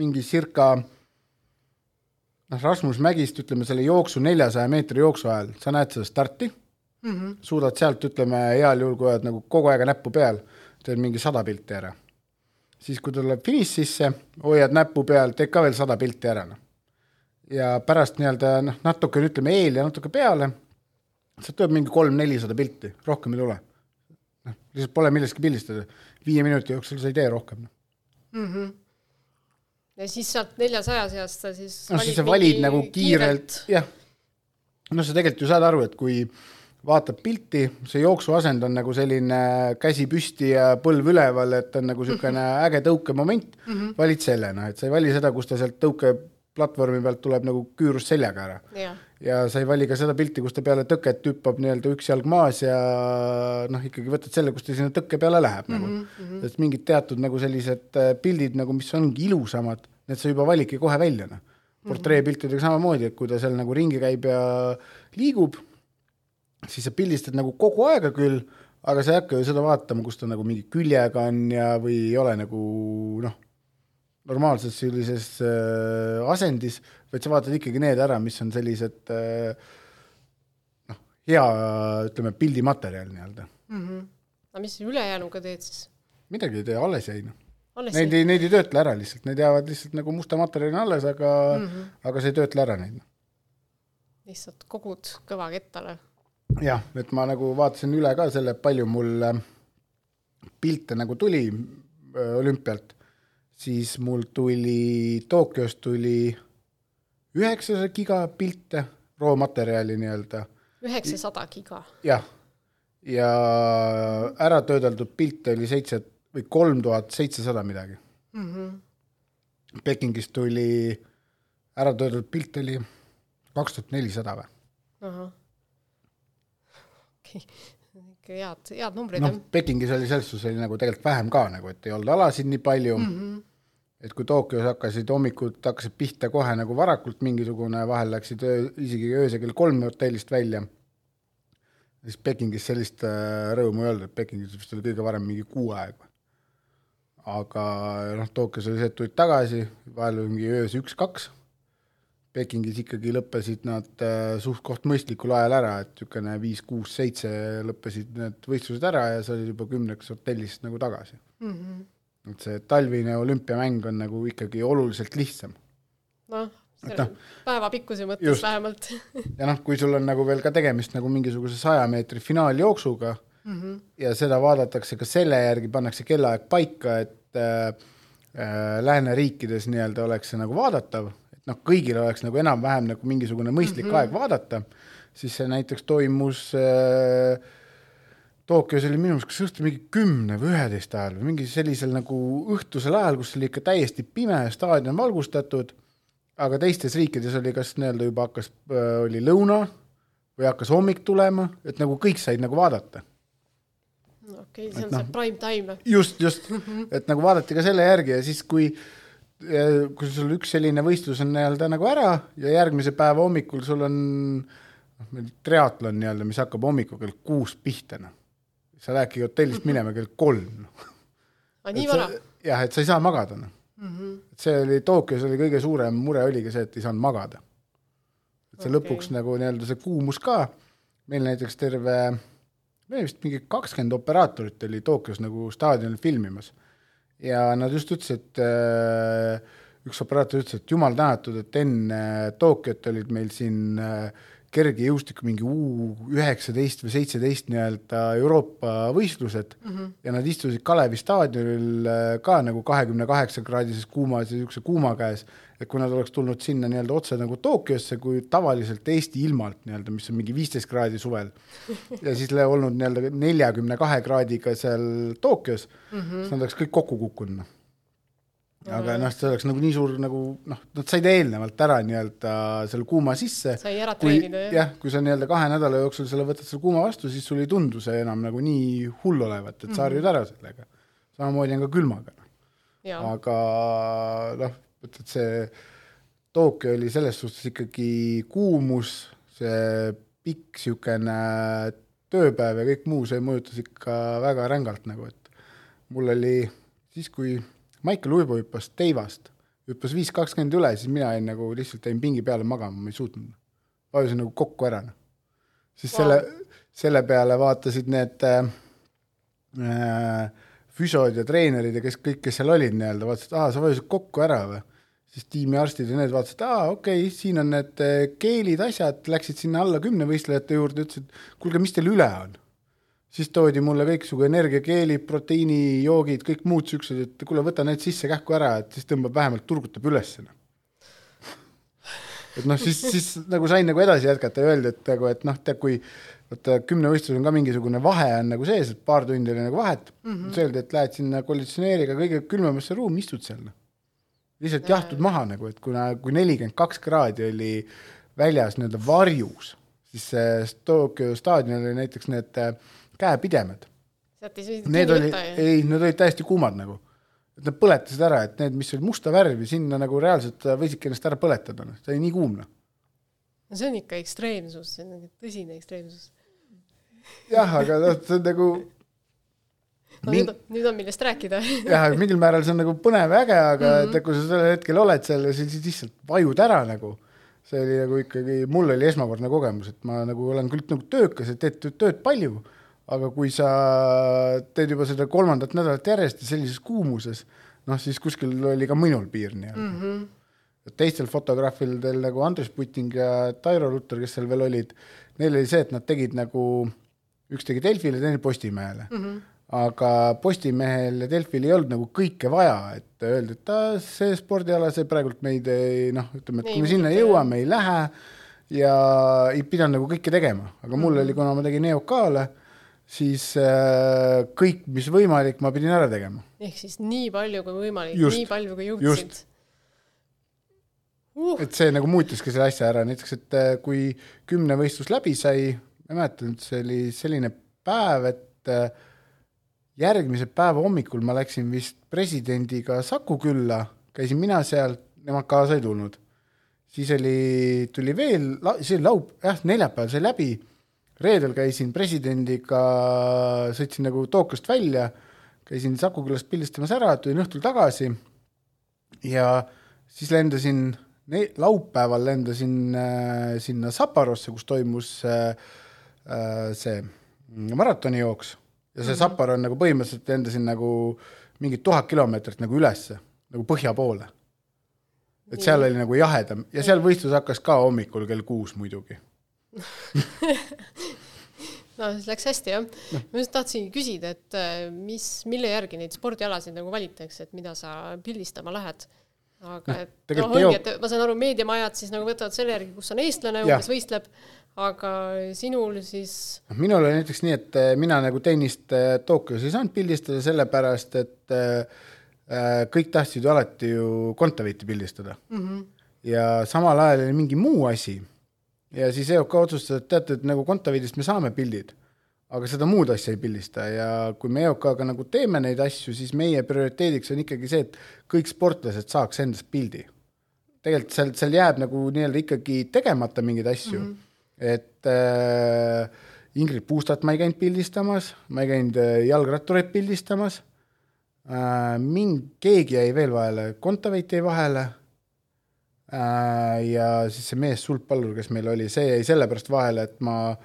mingi circa noh, Rasmus Mägist ütleme selle jooksu, neljasaja meetri jooksu ajal, sa näed seda starti mm, -hmm. suudad sealt, ütleme heal juhul, kui oled nagu kogu aeg näppu peal teed mingi sada pilti ära. siis, kui tuleb finišisse, hoiad näppu peal, teed ka veel sada pilti ära, noh. Ja pärast nii-öelda noh, natuke ütleme eel ja natuke peale, sealt tuleb mingi kolm-nelisada pilti, rohkem ei tule. noh, lihtsalt pole millestki pildistada, viie minuti jooksul sa ei tee rohkem mm. -hmm ja siis sealt neljasaja seast sa siis noh, siis sa valid nagu kiirelt, jah. noh, sa tegelikult ju saad aru, et kui vaatab pilti, see jooksuasend on nagu selline käsi püsti ja põlv üleval, et on nagu niisugune mm -hmm. äge tõukemoment mm, -hmm. valid selle, noh, et sa ei vali seda, kus ta sealt tõukeplatvormi pealt tuleb nagu küürust seljaga ära yeah.. ja sa ei vali ka seda pilti, kus ta peale tõket hüppab nii-öelda üks jalg maas ja noh, ikkagi võtad selle, kus ta sinna tõkke peale läheb mm -hmm. nagu. Mhm. et mingid teatud nagu sellised äh, pildid nagu, mis ongi ilusamad, need sa juba validki kohe välja, noh. portreepiltidega samamoodi, et kui ta seal nagu ringi käib ja liigub siis sa pildistad nagu kogu aega küll, aga sa ei hakka ju seda vaatama, kus ta nagu mingi küljega on ja, või ei ole nagu noh, normaalses sellises äh, asendis, vaid sa vaatad ikkagi need ära, mis on sellised äh, noh, hea, ütleme, pildimaterjal nii-öelda mm. -hmm. aga mis ülejäänuga teed siis? midagi ei tee, alles jäi noh. Neid ei, neid ei töötle ära lihtsalt, need jäävad lihtsalt nagu musta materjalina alles, aga mm, -hmm. aga sa ei töötle ära neid. lihtsalt kogud kõva kettale jah, et ma nagu vaatasin üle ka selle, palju mul äh, pilte nagu tuli äh, olümpialt, siis mul tuli Tokyost tuli üheksasada giga pilte, roomaterjali nii-öelda. üheksasada giga? jah, ja ära töödeldud pilte oli seitse või kolm tuhat seitsesada midagi mm. -hmm. Pekingist tuli ära töödeldud pilte oli kaks tuhat nelisada või? ikka head, head numbrid noh, Pekingis oli selles suhtes oli nagu tegelikult vähem ka nagu, et ei olnud alasid nii palju mm, -hmm. Et kui Tokyos hakkasid hommikud, hakkasid pihta kohe nagu varakult mingisugune, vahel läksid öö, isegi öösel kell kolm hotellist välja, siis Pekingis sellist äh, rõõmu ei olnud, et Pekingis vist oli kõige varem mingi kuu aega. aga noh, Tokyos oli see, et tulid tagasi, vahel oli mingi öös üks-kaks Pekingis ikkagi lõppesid nad äh, suht-koht mõistlikul ajal ära, et niisugune viis, kuus, seitse lõppesid need võistlused ära ja sa olid juba kümneks hotellis nagu tagasi mm. -hmm. Et see talvine olümpiamäng on nagu ikkagi oluliselt lihtsam. noh, no, päeva pikkuse mõttes just. vähemalt ja noh, kui sul on nagu veel ka tegemist nagu mingisuguse saja meetri finaaljooksuga mm -hmm. ja seda vaadatakse ka selle järgi, pannakse kellaaeg paika, et äh, äh, lääneriikides nii-öelda oleks see nagu vaadatav noh, kõigil oleks nagu enam-vähem nagu mingisugune mõistlik mm -hmm. aeg vaadata, siis see näiteks toimus äh, Tokyos oli minu meelest kas õhtul mingi kümne või üheteist ajal või mingi sellisel nagu õhtusel ajal, kus oli ikka täiesti pime, staadion valgustatud, aga teistes riikides oli kas nii-öelda juba hakkas äh,, oli lõuna või hakkas hommik tulema, et nagu kõik said nagu vaadata. okei okay,, see on Et noh. see prime time. just, just, et nagu vaadati ka selle järgi ja siis, kui kui sul üks selline võistlus on nii-öelda nagu ära ja järgmise päeva hommikul sul on noh, meil triatlon nii-öelda, mis hakkab hommikul kell kuus pihta, noh. Sa lähedki hotellist minema kell kolm, aga nii vara? jah, et sa ei saa magada, noh. et see oli Tokyos oli kõige suurem mure oligi see, et ei saanud magada. et see okay. lõpuks nagu nii-öelda see kuumus ka, meil näiteks terve, meil vist mingi kakskümmend operaatorit oli Tokyos nagu staadionil filmimas ja nad just ütlesid, et äh, üks operaator ütles, et jumal tänatud, et enne Tokyot olid meil siin äh, kergejõustik mingi U üheksateist või seitseteist nii-öelda Euroopa võistlused mm -hmm. ja nad istusid Kalevi staadionil äh, ka nagu kahekümne kaheksa kraadises kuumas ja niisuguse kuuma käes, et kui nad oleks tulnud sinna nii-öelda otse nagu Tokyosse, kui tavaliselt Eesti ilmalt nii-öelda, mis on mingi viisteist kraadi suvel ja siis olnud nii-öelda neljakümne kahe kraadiga seal Tokyos mm, -hmm. siis nad oleks kõik kokku kukkunud, noh. Aga noh, see oleks nagu nii suur nagu noh, nad said eelnevalt ära nii-öelda selle kuuma sisse sai ära treenida, jah? jah, kui sa nii-öelda kahe nädala jooksul selle võtad selle kuuma vastu, siis sul ei tundu see enam nagu nii hull olevat, et sa harjud ära sellega. samamoodi on ka külmaga. jaa, aga noh, et, et see Tokyo oli selles suhtes ikkagi kuumus, see pikk niisugune tööpäev ja kõik muu, see mõjutas ikka väga rängalt nagu, et mul oli siis, kui Maicel Uibo hüppas teivast, hüppas viis kakskümmend üle, siis mina jäin nagu lihtsalt jäin pingi peale magama, ma ei suutnud. vajusin nagu kokku ära. siis Vau. wow. selle, selle peale vaatasid need äh, äh, füsiod ja treenerid ja kes kõik, kes seal olid nii-öelda, vaatasid, aa, sa vajusid kokku ära või? siis tiimiarstid ja need vaatasid, aa, okei okay,, siin on need äh, keelid, asjad, läksid sinna alla kümne võistlejate juurde, ütlesid, kuulge, mis teil üle on? Siis toodi mulle kõiksugu energiakeelid, proteiinijoogid, kõik muud siuksed, et kuule, võta need sisse kähku ära, et siis tõmbab vähemalt, turgutab üles. et noh, siis, siis nagu sain nagu edasi jätkata ja öeldi, et nagu, et noh, tead, kui vaata kümnevõistlus on ka mingisugune vahe on nagu sees, et paar tundi oli nagu vahet mm, -hmm. siis öeldi, et lähed sinna konditsioneeriga kõige külmemasse ruumi, istud seal noh. lihtsalt Jaa. jahtud maha nagu, et kuna, kui nelikümmend kaks kraadi oli väljas nii-öelda varjus, siis see Tokyo staadionil oli näiteks need äh, käepidemed. Need oli, ei, need olid täiesti kuumad nagu. et nad põletasid ära, et need, mis olid musta värvi, sinna nagu reaalselt võisidki ennast ära põletada, noh, see oli nii kuum, noh. no see on ikka ekstreemsus, see on nagu tõsine ekstreemsus. jah, aga noh, see on nagu no Min- nüüd, nüüd on millest rääkida. jah, mingil määral see on nagu põnev ja äge, aga mm Mhm. -hmm. et kui sa sellel hetkel oled seal ja siis lihtsalt vajud ära nagu, see oli nagu ikkagi, mul oli esmakordne kogemus, et ma nagu olen küll nagu töökas ja teed tööd palju, aga kui sa teed juba seda kolmandat nädalat järjest ja sellises kuumuses, noh siis kuskil oli ka minul piir nii-öelda mm. -hmm. teistel fotograafidel nagu Andres Puting ja Tairo Lutter, kes seal veel olid, neil oli see, et nad tegid nagu, üks tegi Delfile, teine Postimehele mm. -hmm aga Postimehel ja Delfil ei olnud nagu kõike vaja, et öeldi, et see spordiala, see praegult meid ei noh, ütleme, et kui me sinna jõuame, ei lähe ja ei pidanud nagu kõike tegema, aga mul oli, kuna ma tegin EOK-le, siis äh, kõik, mis võimalik, ma pidin ära tegema. ehk siis nii palju kui võimalik, nii palju kui jõudsid. Uh, et see nagu muutiski selle asja ära, näiteks et äh, kui kümne võistlus läbi sai, ma ei mäleta nüüd, see oli selline päev, et äh, järgmise päeva hommikul ma läksin vist presidendiga Saku külla, käisin mina seal, nemad kaasa ei tulnud. siis oli, tuli veel, see oli laup-, jah, neljapäeval sai läbi, reedel käisin presidendiga, sõitsin nagu Tokyost välja, käisin Saku külast pildistamas ära, tulin õhtul tagasi ja siis lendasin, laupäeval lendasin äh, sinna Saparosse, kus toimus äh, äh, see maratonijooks ja see mm -hmm. Saparo on nagu põhimõtteliselt lendasin nagu mingid tuhat kilomeetrit nagu ülesse, nagu põhja poole. et seal oli nagu jahedam ja seal võistlus hakkas ka hommikul kell kuus muidugi. no siis läks hästi jah. ma just tahtsingi küsida, et äh, mis, mille järgi neid spordialasid nagu valitakse, et mida sa pildistama lähed? aga Noh, et noh, ongi, et ma saan aru, meediamajad siis nagu võtavad selle järgi, kus on eestlane umbes võistleb, aga sinul siis noh, minul oli näiteks nii, et äh, mina nagu tennist äh, Tokyos ei saanud pildistada, sellepärast et äh, kõik tahtsid ju alati ju Kontaveiti pildistada mm. -hmm. ja samal ajal oli mingi muu asi ja siis EOK otsustas, et teate, et nagu Kontaveidist me saame pildid, aga seda muud asja ei pildista ja kui me EOK-ga nagu teeme neid asju, siis meie prioriteediks on ikkagi see, et kõik sportlased saaks endast pildi. tegelikult seal, seal jääb nagu nii-öelda ikkagi tegemata mingeid asju mm, -hmm. et äh, Ingrid Puustat ma ei käinud pildistamas, ma ei käinud äh, jalgrattureid pildistamas äh,, mingi, keegi jäi veel vahele, Kontaveit jäi vahele ja siis see mees sulgpallur, kes meil oli, see jäi sellepärast vahele, et ma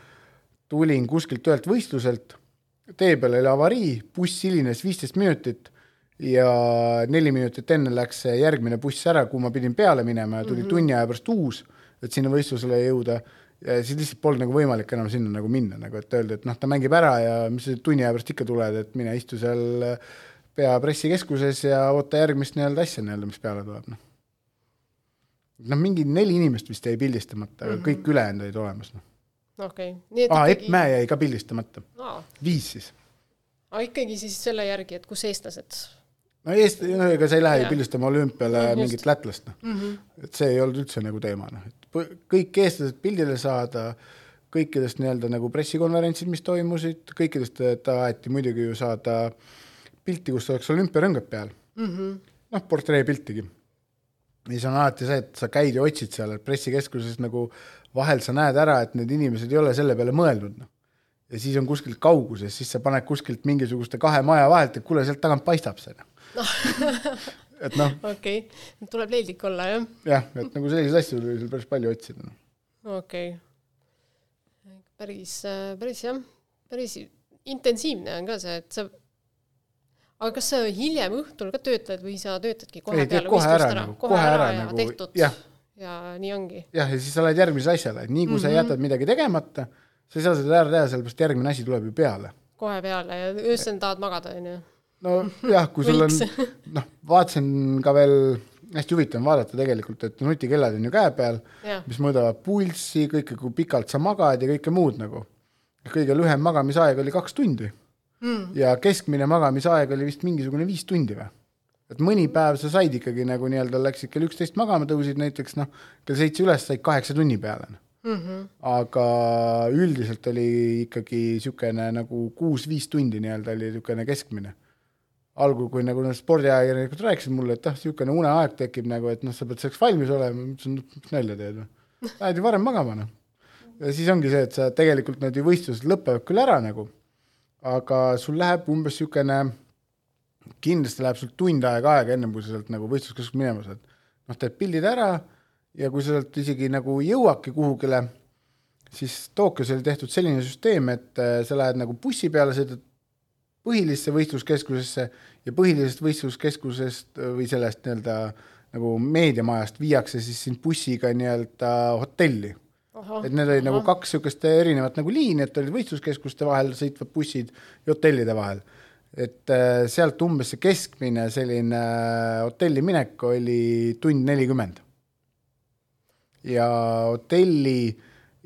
tulin kuskilt ühelt võistluselt, tee peal oli avarii, buss hilines viisteist minutit ja neli minutit enne läks see järgmine buss ära, kuhu ma pidin peale minema ja tuli mm -hmm. tunni aja pärast uus, et sinna võistlusele jõuda ja siis lihtsalt polnud nagu võimalik enam sinna nagu minna, nagu et öelda, et noh, ta mängib ära ja mis sa tunni aja pärast ikka tuled, et mine istu seal pea pressikeskuses ja oota järgmist nii-öelda asja nii-öelda, mis peale tuleb, noh noh, mingi neli inimest vist jäi pildistamata, aga mm -hmm. kõik ülejäänud olid olemas, noh. okei okay., aa ikkagi..., Epp Mäe jäi ka pildistamata ah.. viis siis. aga ikkagi siis selle järgi, et kus eestlased? no eest-, no ega sa ei lähe ju pildistama olümpiale no, mingit lätlast, noh mm -hmm.. et see ei olnud üldse nagu teema, noh, et kõik eestlased pildile saada, kõikidest nii-öelda nagu pressikonverentsid, mis toimusid, kõikidest taheti muidugi ju saada pilti, kus oleks olümpiarõngad peal mm -hmm.. noh, portreepiltigi siis on alati see, et sa käid ja otsid seal, pressikeskuses nagu vahel sa näed ära, et need inimesed ei ole selle peale mõelnud, noh. ja siis on kuskilt kauguses, siis sa paned kuskilt mingisuguste kahe maja vahelt, et kuule, sealt tagant paistab see no. et noh. okei okay., tuleb leidlik olla, jah? jah, et nagu selliseid asju tuli seal päris palju otsida no.. okei okay.. päris, päris jah, päris intensiivne on ka see, et sa aga kas sa hiljem õhtul ka töötled või sa töötadki kohe ei, peale võistlust ära, ära, nagu, kohe, kohe ära, ära ja nagu, tehtud ja. ja nii ongi? jah, ja siis sa lähed järgmisele asjale, et nii kui mm -hmm. sa mhm. jätad midagi tegemata, sa ei saa seda ära teha, sellepärast järgmine asi tuleb ju peale. kohe peale ja öösel tahad magada, onju? nojah, kui sul on, noh, vaatasin ka veel, hästi huvitav on vaadata tegelikult, et nutikellad on ju käe peal, mis mõõdavad pulssi, kõike, kui pikalt sa magad ja kõike muud nagu. kõige lühem magamisaeg oli kaks tundi mm. ja keskmine magamisaeg oli vist mingisugune viis tundi või? et mõni päev sa said ikkagi nagu nii-öelda läksid kell üksteist magama, tõusid näiteks noh, kell seitse üles, said kaheksa tunni peale mm. -hmm. aga üldiselt oli ikkagi niisugune nagu kuus-viis tundi nii-öelda oli niisugune keskmine. algul, kui nagu need spordiajakirjanikud rääkisid mulle, et ah, niisugune uneaeg tekib nagu, et noh, sa pead selleks valmis olema, ma ütlesin, miks nalja teed või. Lähed ju varem magama, noh. ja siis ongi see, et sa tegelikult need võistlused lõpevad küll ära nagu aga sul läheb umbes niisugune, kindlasti läheb sul tund aega aega, ennem kui sa sealt nagu võistluskeskusest minema saad. noh, teed pildid ära ja kui sa sealt isegi nagu jõuadki kuhugile, siis Tokyos oli tehtud selline süsteem, et äh, sa lähed nagu bussi peale, sõidad põhilisse võistluskeskusesse ja põhilisest võistluskeskusest äh, või sellest nii-öelda nagu meediamajast viiakse siis sind bussiga nii-öelda hotelli et need olid nagu kaks niisugust erinevat nagu liini, et olid võistluskeskuste vahel sõitvad bussid ja hotellide vahel. et äh, sealt umbes see keskmine selline äh, hotelli minek oli tund nelikümmend. ja hotelli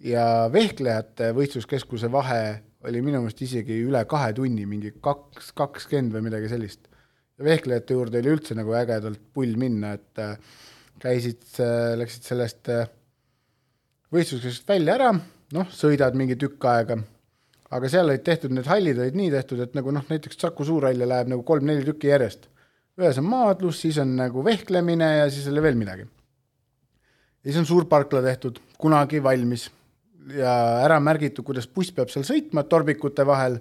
ja vehklejate võistluskeskuse vahe oli minu meelest isegi üle kahe tunni, mingi kaks, kakskümmend või midagi sellist. ja vehklejate juurde oli üldse nagu ägedalt pull minna, et äh, käisid, läksid sellest äh, võistluskeskusest välja ära, noh, sõidad mingi tükk aega, aga seal olid tehtud, need hallid olid nii tehtud, et nagu noh, näiteks Saku Suurhalli läheb nagu kolm-neli tükki järjest. ühes on maadlus, siis on nagu vehklemine ja siis oli veel midagi. ja siis on suur parkla tehtud, kunagi valmis ja ära märgitud, kuidas buss peab seal sõitma torbikute vahel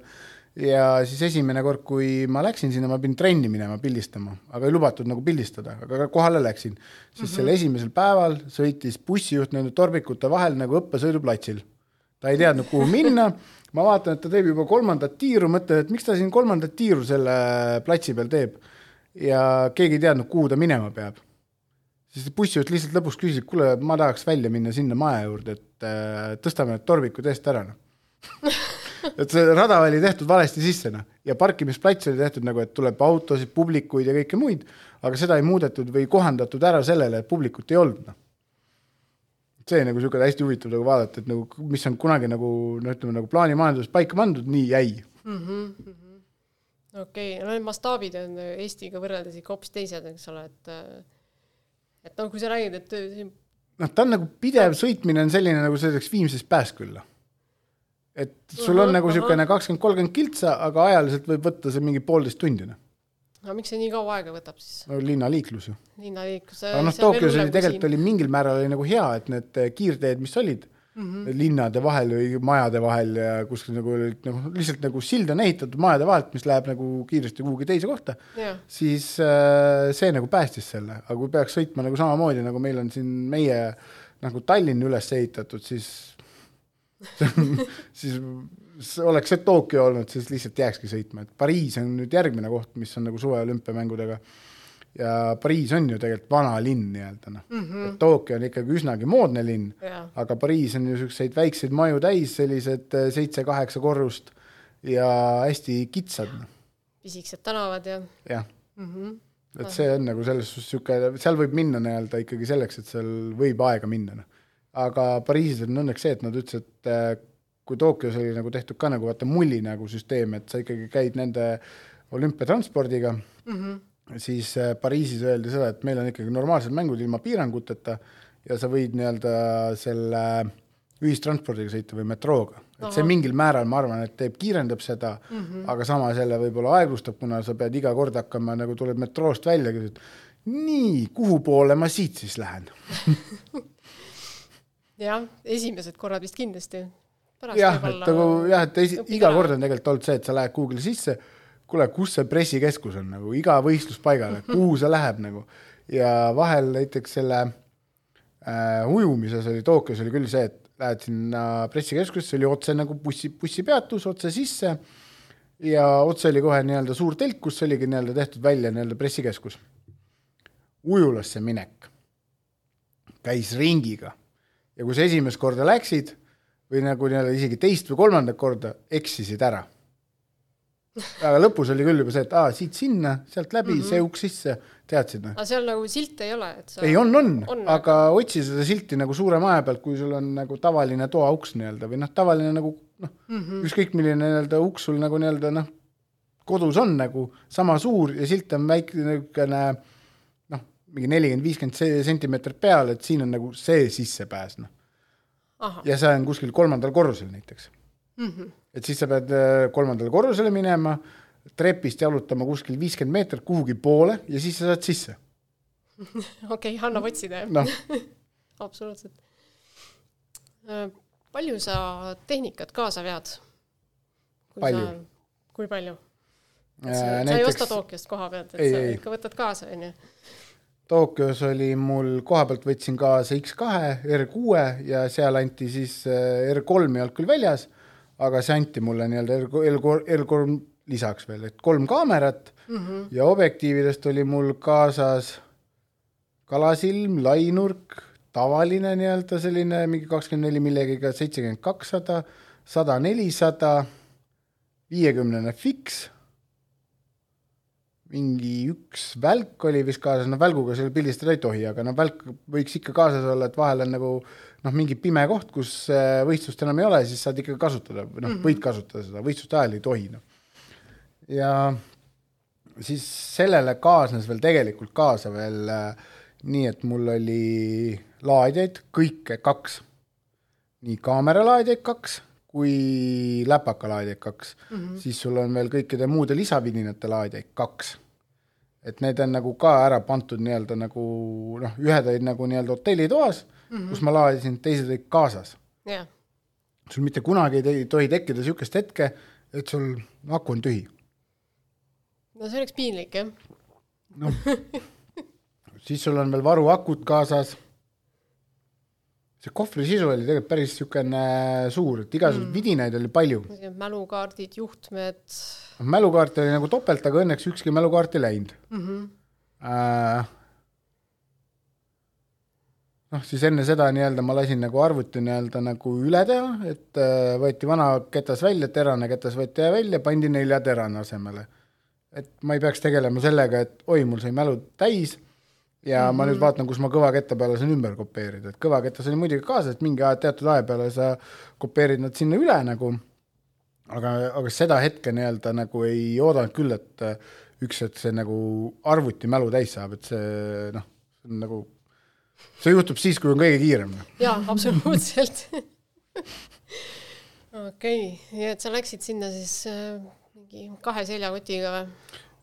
ja siis esimene kord, kui ma läksin sinna, ma pidin trenni minema pildistama, aga ei lubatud nagu pildistada, aga kohale läksin. siis mm -hmm. selle esimesel päeval sõitis bussijuht nende torbikute vahel nagu õppesõiduplatsil. ta ei teadnud, kuhu minna, ma vaatan, et ta teeb juba kolmandat tiiru, mõtlen, et miks ta siin kolmandat tiiru selle platsi peal teeb. ja keegi ei teadnud, kuhu ta minema peab. siis bussijuht lihtsalt lõpuks küsis, et kuule, ma tahaks välja minna sinna maja juurde, et äh, tõstame need torbikud eest ära, noh et see rada oli tehtud valesti sisse, noh, ja parkimisplats oli tehtud nagu, et tuleb autosid, publikuid ja kõike muid, aga seda ei muudetud või kohandatud ära sellele, et publikut ei olnud, noh. see nagu niisugune hästi huvitav nagu vaadata, et nagu mis on kunagi nagu no ütleme nagu plaanimajanduses paika pandud, nii jäi mm. -hmm okei okay., no need mastaabid on Eestiga võrreldes ikka hoopis teised, eks ole, et et noh, kui sa räägid, et noh, ta on nagu pidev sõitmine on selline, nagu sõidaks Viimsist Pääskülla. Et sul on Ahah, nagu ahah. niisugune kakskümmend, kolmkümmend kiltsa, aga ajaliselt võib võtta see mingi poolteist tundi, noh. aga miks see nii kaua aega võtab siis? no linnaliiklus ju. linnaliiklus. aga noh, Tokyos oli tegelikult oli mingil määral oli nagu hea, et need eh, kiirteed, mis olid mm -hmm. linnade vahel või majade vahel ja kuskil nagu olid nagu lihtsalt nagu sild on ehitatud majade vahelt, mis läheb nagu kiiresti kuhugi teise kohta, jah, siis äh, see nagu päästis selle, aga kui peaks sõitma nagu samamoodi, nagu meil on siin meie nagu Tallinn üles ehitatud, siis siis oleks see Tokyo olnud, siis lihtsalt jääkski sõitma, et Pariis on nüüd järgmine koht, mis on nagu suve olümpiamängudega. ja Pariis on ju tegelikult vana linn nii-öelda noh mm -hmm., et Tokyo on ikkagi üsnagi moodne linn, jah, aga Pariis on ju niisuguseid väikseid maju täis, sellised eh, seitse-kaheksa korrust ja hästi kitsad, noh, pisikesed tänavad ja jah mm. -hmm. et see on nagu selles suhtes niisugune, seal võib minna nii-öelda ikkagi selleks, et seal võib aega minna, noh. Aga Pariisis on õnneks see, et nad ütlesid, et äh, kui Tokyos oli nagu tehtud ka nagu vaata mulli nagu süsteem, et sa ikkagi käid nende olümpiatranspordiga mm, -hmm. siis äh, Pariisis öeldi seda, et meil on ikkagi normaalsed mängud ilma piiranguteta ja sa võid nii-öelda selle ühistranspordiga sõita või metrooga. et see mingil määral, ma arvan, et teeb, kiirendab seda mm, -hmm. aga samas jälle võib-olla aeglustab, kuna sa pead iga kord hakkama, nagu tuled metroost välja, küsid, nii, kuhu poole ma siit siis lähen? jah, esimesed korrad vist kindlasti. jah, et nagu jah, et esi, iga kord on tegelikult olnud see, et sa lähed kuhugile sisse, kuule, kus see pressikeskus on nagu iga võistluspaigale, kuhu see läheb nagu. Ja vahel näiteks selle äh, ujumises oli Tokyos oli küll see, et lähed sinna pressikeskusesse, oli otse nagu bussi, bussipeatus otse sisse. Ja otse oli kohe nii-öelda suur telk, kus oligi nii-öelda tehtud välja nii-öelda pressikeskus. ujulasse minek. Käis ringiga ja kui sa esimest korda läksid või nagu nii-öelda isegi teist või kolmandat korda eksisid ära. aga lõpus oli küll juba see, et aa, siit sinna, sealt läbi mm, -hmm. see uks sisse, teadsid noh? aga seal nagu silte ei ole, et sa ei, on, on, On, aga otsi seda silti nagu suure maja pealt, kui sul on nagu tavaline toauks nii-öelda või noh, tavaline nagu noh mm -hmm., ükskõik milline nii-öelda uks sul nagu nii-öelda noh, kodus on nagu sama suur ja silt on väike niisugune noh, mingi nelikümmend, viiskümmend sentimeetrit peal, et siin on nagu see sissepääs noh. ja see on kuskil kolmandal korrusel näiteks mm -hmm. et siis sa pead äh, kolmandale korrusele minema, trepist jalutama kuskil viiskümmend meetrit kuhugi poole ja siis sa saad sisse. okei okay,, annab otsida jah, noh, absoluutselt. palju sa tehnikat kaasa vead? Palju. kui palju? Äh, sa ei näiteks osta Tokyost koha pealt, et Ei, sa ikka võtad kaasa, onju. Tokyos oli mul, koha pealt võtsin kaasa X2 R6 ja seal anti siis äh, R3 ei olnud küll väljas, aga see anti mulle nii-öelda R3, R3 lisaks veel, et kolm kaamerat mm -hmm. ja objektiividest oli mul kaasas kalasilm, lainurk, tavaline nii-öelda selline mingi kakskümmend neli millegagi, seitsekümmend kakssada, sada nelisada, viiekümnene fiks mingi üks välk oli vist kaasas, no välguga seal pildistada ei tohi, aga no välk võiks ikka kaasas olla, et vahel on nagu noh, mingi pime koht, kus äh, võistlust enam ei ole, siis saad ikka kasutada noh, võid kasutada seda, võistluste ajal ei tohi noh. ja siis sellele kaasnes veel tegelikult kaasa veel äh, nii, et mul oli laadjaid kõike kaks, nii kaameralaadjaid kaks kui läpakalaadjaid kaks mm, -hmm. siis sul on veel kõikide muude lisavidinate laadjaid kaks. et need on nagu ka ära pandud nii-öelda nagu noh, ühed olid nagu nii-öelda hotellitoas mm, -hmm. kus ma laadisin, teised olid kaasas. jah, sul mitte kunagi ei tohi tekkida niisugust hetke, et sul aku on tühi. no see oleks piinlik jah. noh, siis sul on veel varuakud kaasas. See kohvri sisu oli tegelikult päris niisugune suur, et igasuguseid mm. vidinaid oli palju mälukaardid, juhtmed, mälukaarte oli nagu topelt, aga õnneks ükski mälukaart ei läinud mm. -hmm. äh,. noh, siis enne seda nii-öelda ma lasin nagu arvuti nii-öelda nagu üle teha, et äh, võeti vana ketas välja, terane ketas võeti välja, pandi neljaterane asemele. et ma ei peaks tegelema sellega, et oi, mul sai mälu täis ja mm -hmm. ma nüüd vaatan, kus ma kõva ketta peale saan ümber kopeerida, et kõva ketas oli muidugi kaasas, et mingi aja, teatud aja peale sa kopeerid nad sinna üle nagu aga, aga seda hetke nii-öelda nagu ei oodanud küll, et äh, üks hetk see nagu arvuti mälu täis saab, et see noh, nagu see juhtub siis, kui on kõige kiirem. jaa, absoluutselt okei okay., nii et sa läksid sinna siis äh, mingi kahe seljakotiga või?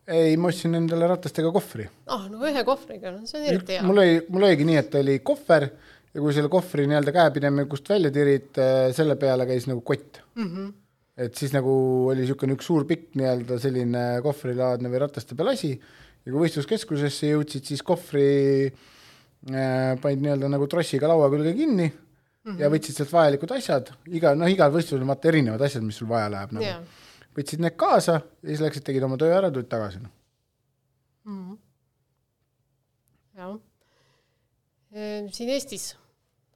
Ei, ma ostsin endale ratastega kohvri. ah, no ühe kohvriga, no see on eriti hea. mul oli, mul oligi nii, et oli kohver ja kui selle kohvri nii-öelda käepidemikust välja tirid, äh, selle peale käis nagu kott mm. -hmm. et siis nagu oli niisugune üks suur pikk nii-öelda selline kohvrilaadne või rataste peal asi ja kui võistluskeskusesse jõudsid, siis kohvri äh, panid nii-öelda nagu trossiga laua külge kinni mm -hmm. ja võtsid sealt vajalikud asjad, iga, noh, igal võistlusel on vaata erinevad asjad, mis sul vaja läheb nagu yeah võtsid need kaasa ja siis läksid, tegid oma töö ära, tulid tagasi no. mm. jah. Ehm, siin Eestis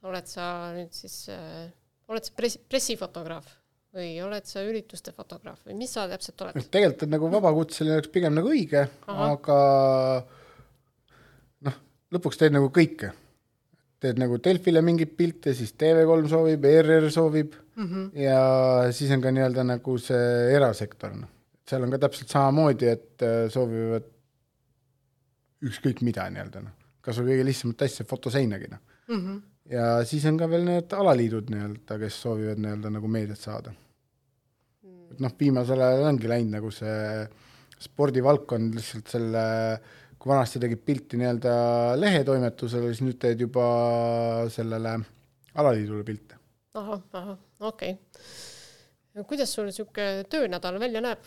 oled sa nüüd siis äh,, oled sa press, pressifotograaf või oled sa ürituste fotograaf või mis sa täpselt oled? tegelikult on nagu vabakutseline oleks pigem nagu õige, aga noh, lõpuks teed nagu kõike teed nagu Delfile mingeid pilte, siis TV3 soovib, ERR soovib mm -hmm. ja siis on ka nii-öelda nagu see erasektor, noh. seal on ka täpselt samamoodi, et äh, soovivad ükskõik mida nii-öelda, noh. kas või kõige lihtsamat asja, fotoseinagi, noh mm. -hmm. ja siis on ka veel need alaliidud nii-öelda, kes soovivad nii-öelda nagu meediat saada et noh, viimasel ajal ongi läinud nagu see spordivaldkond lihtsalt selle äh, kui vanasti tegid pilti nii-öelda lehetoimetusele, siis nüüd teed juba sellele alaliidule pilte. ahah, ahah, okei okay.. kuidas sul niisugune töönädal välja näeb?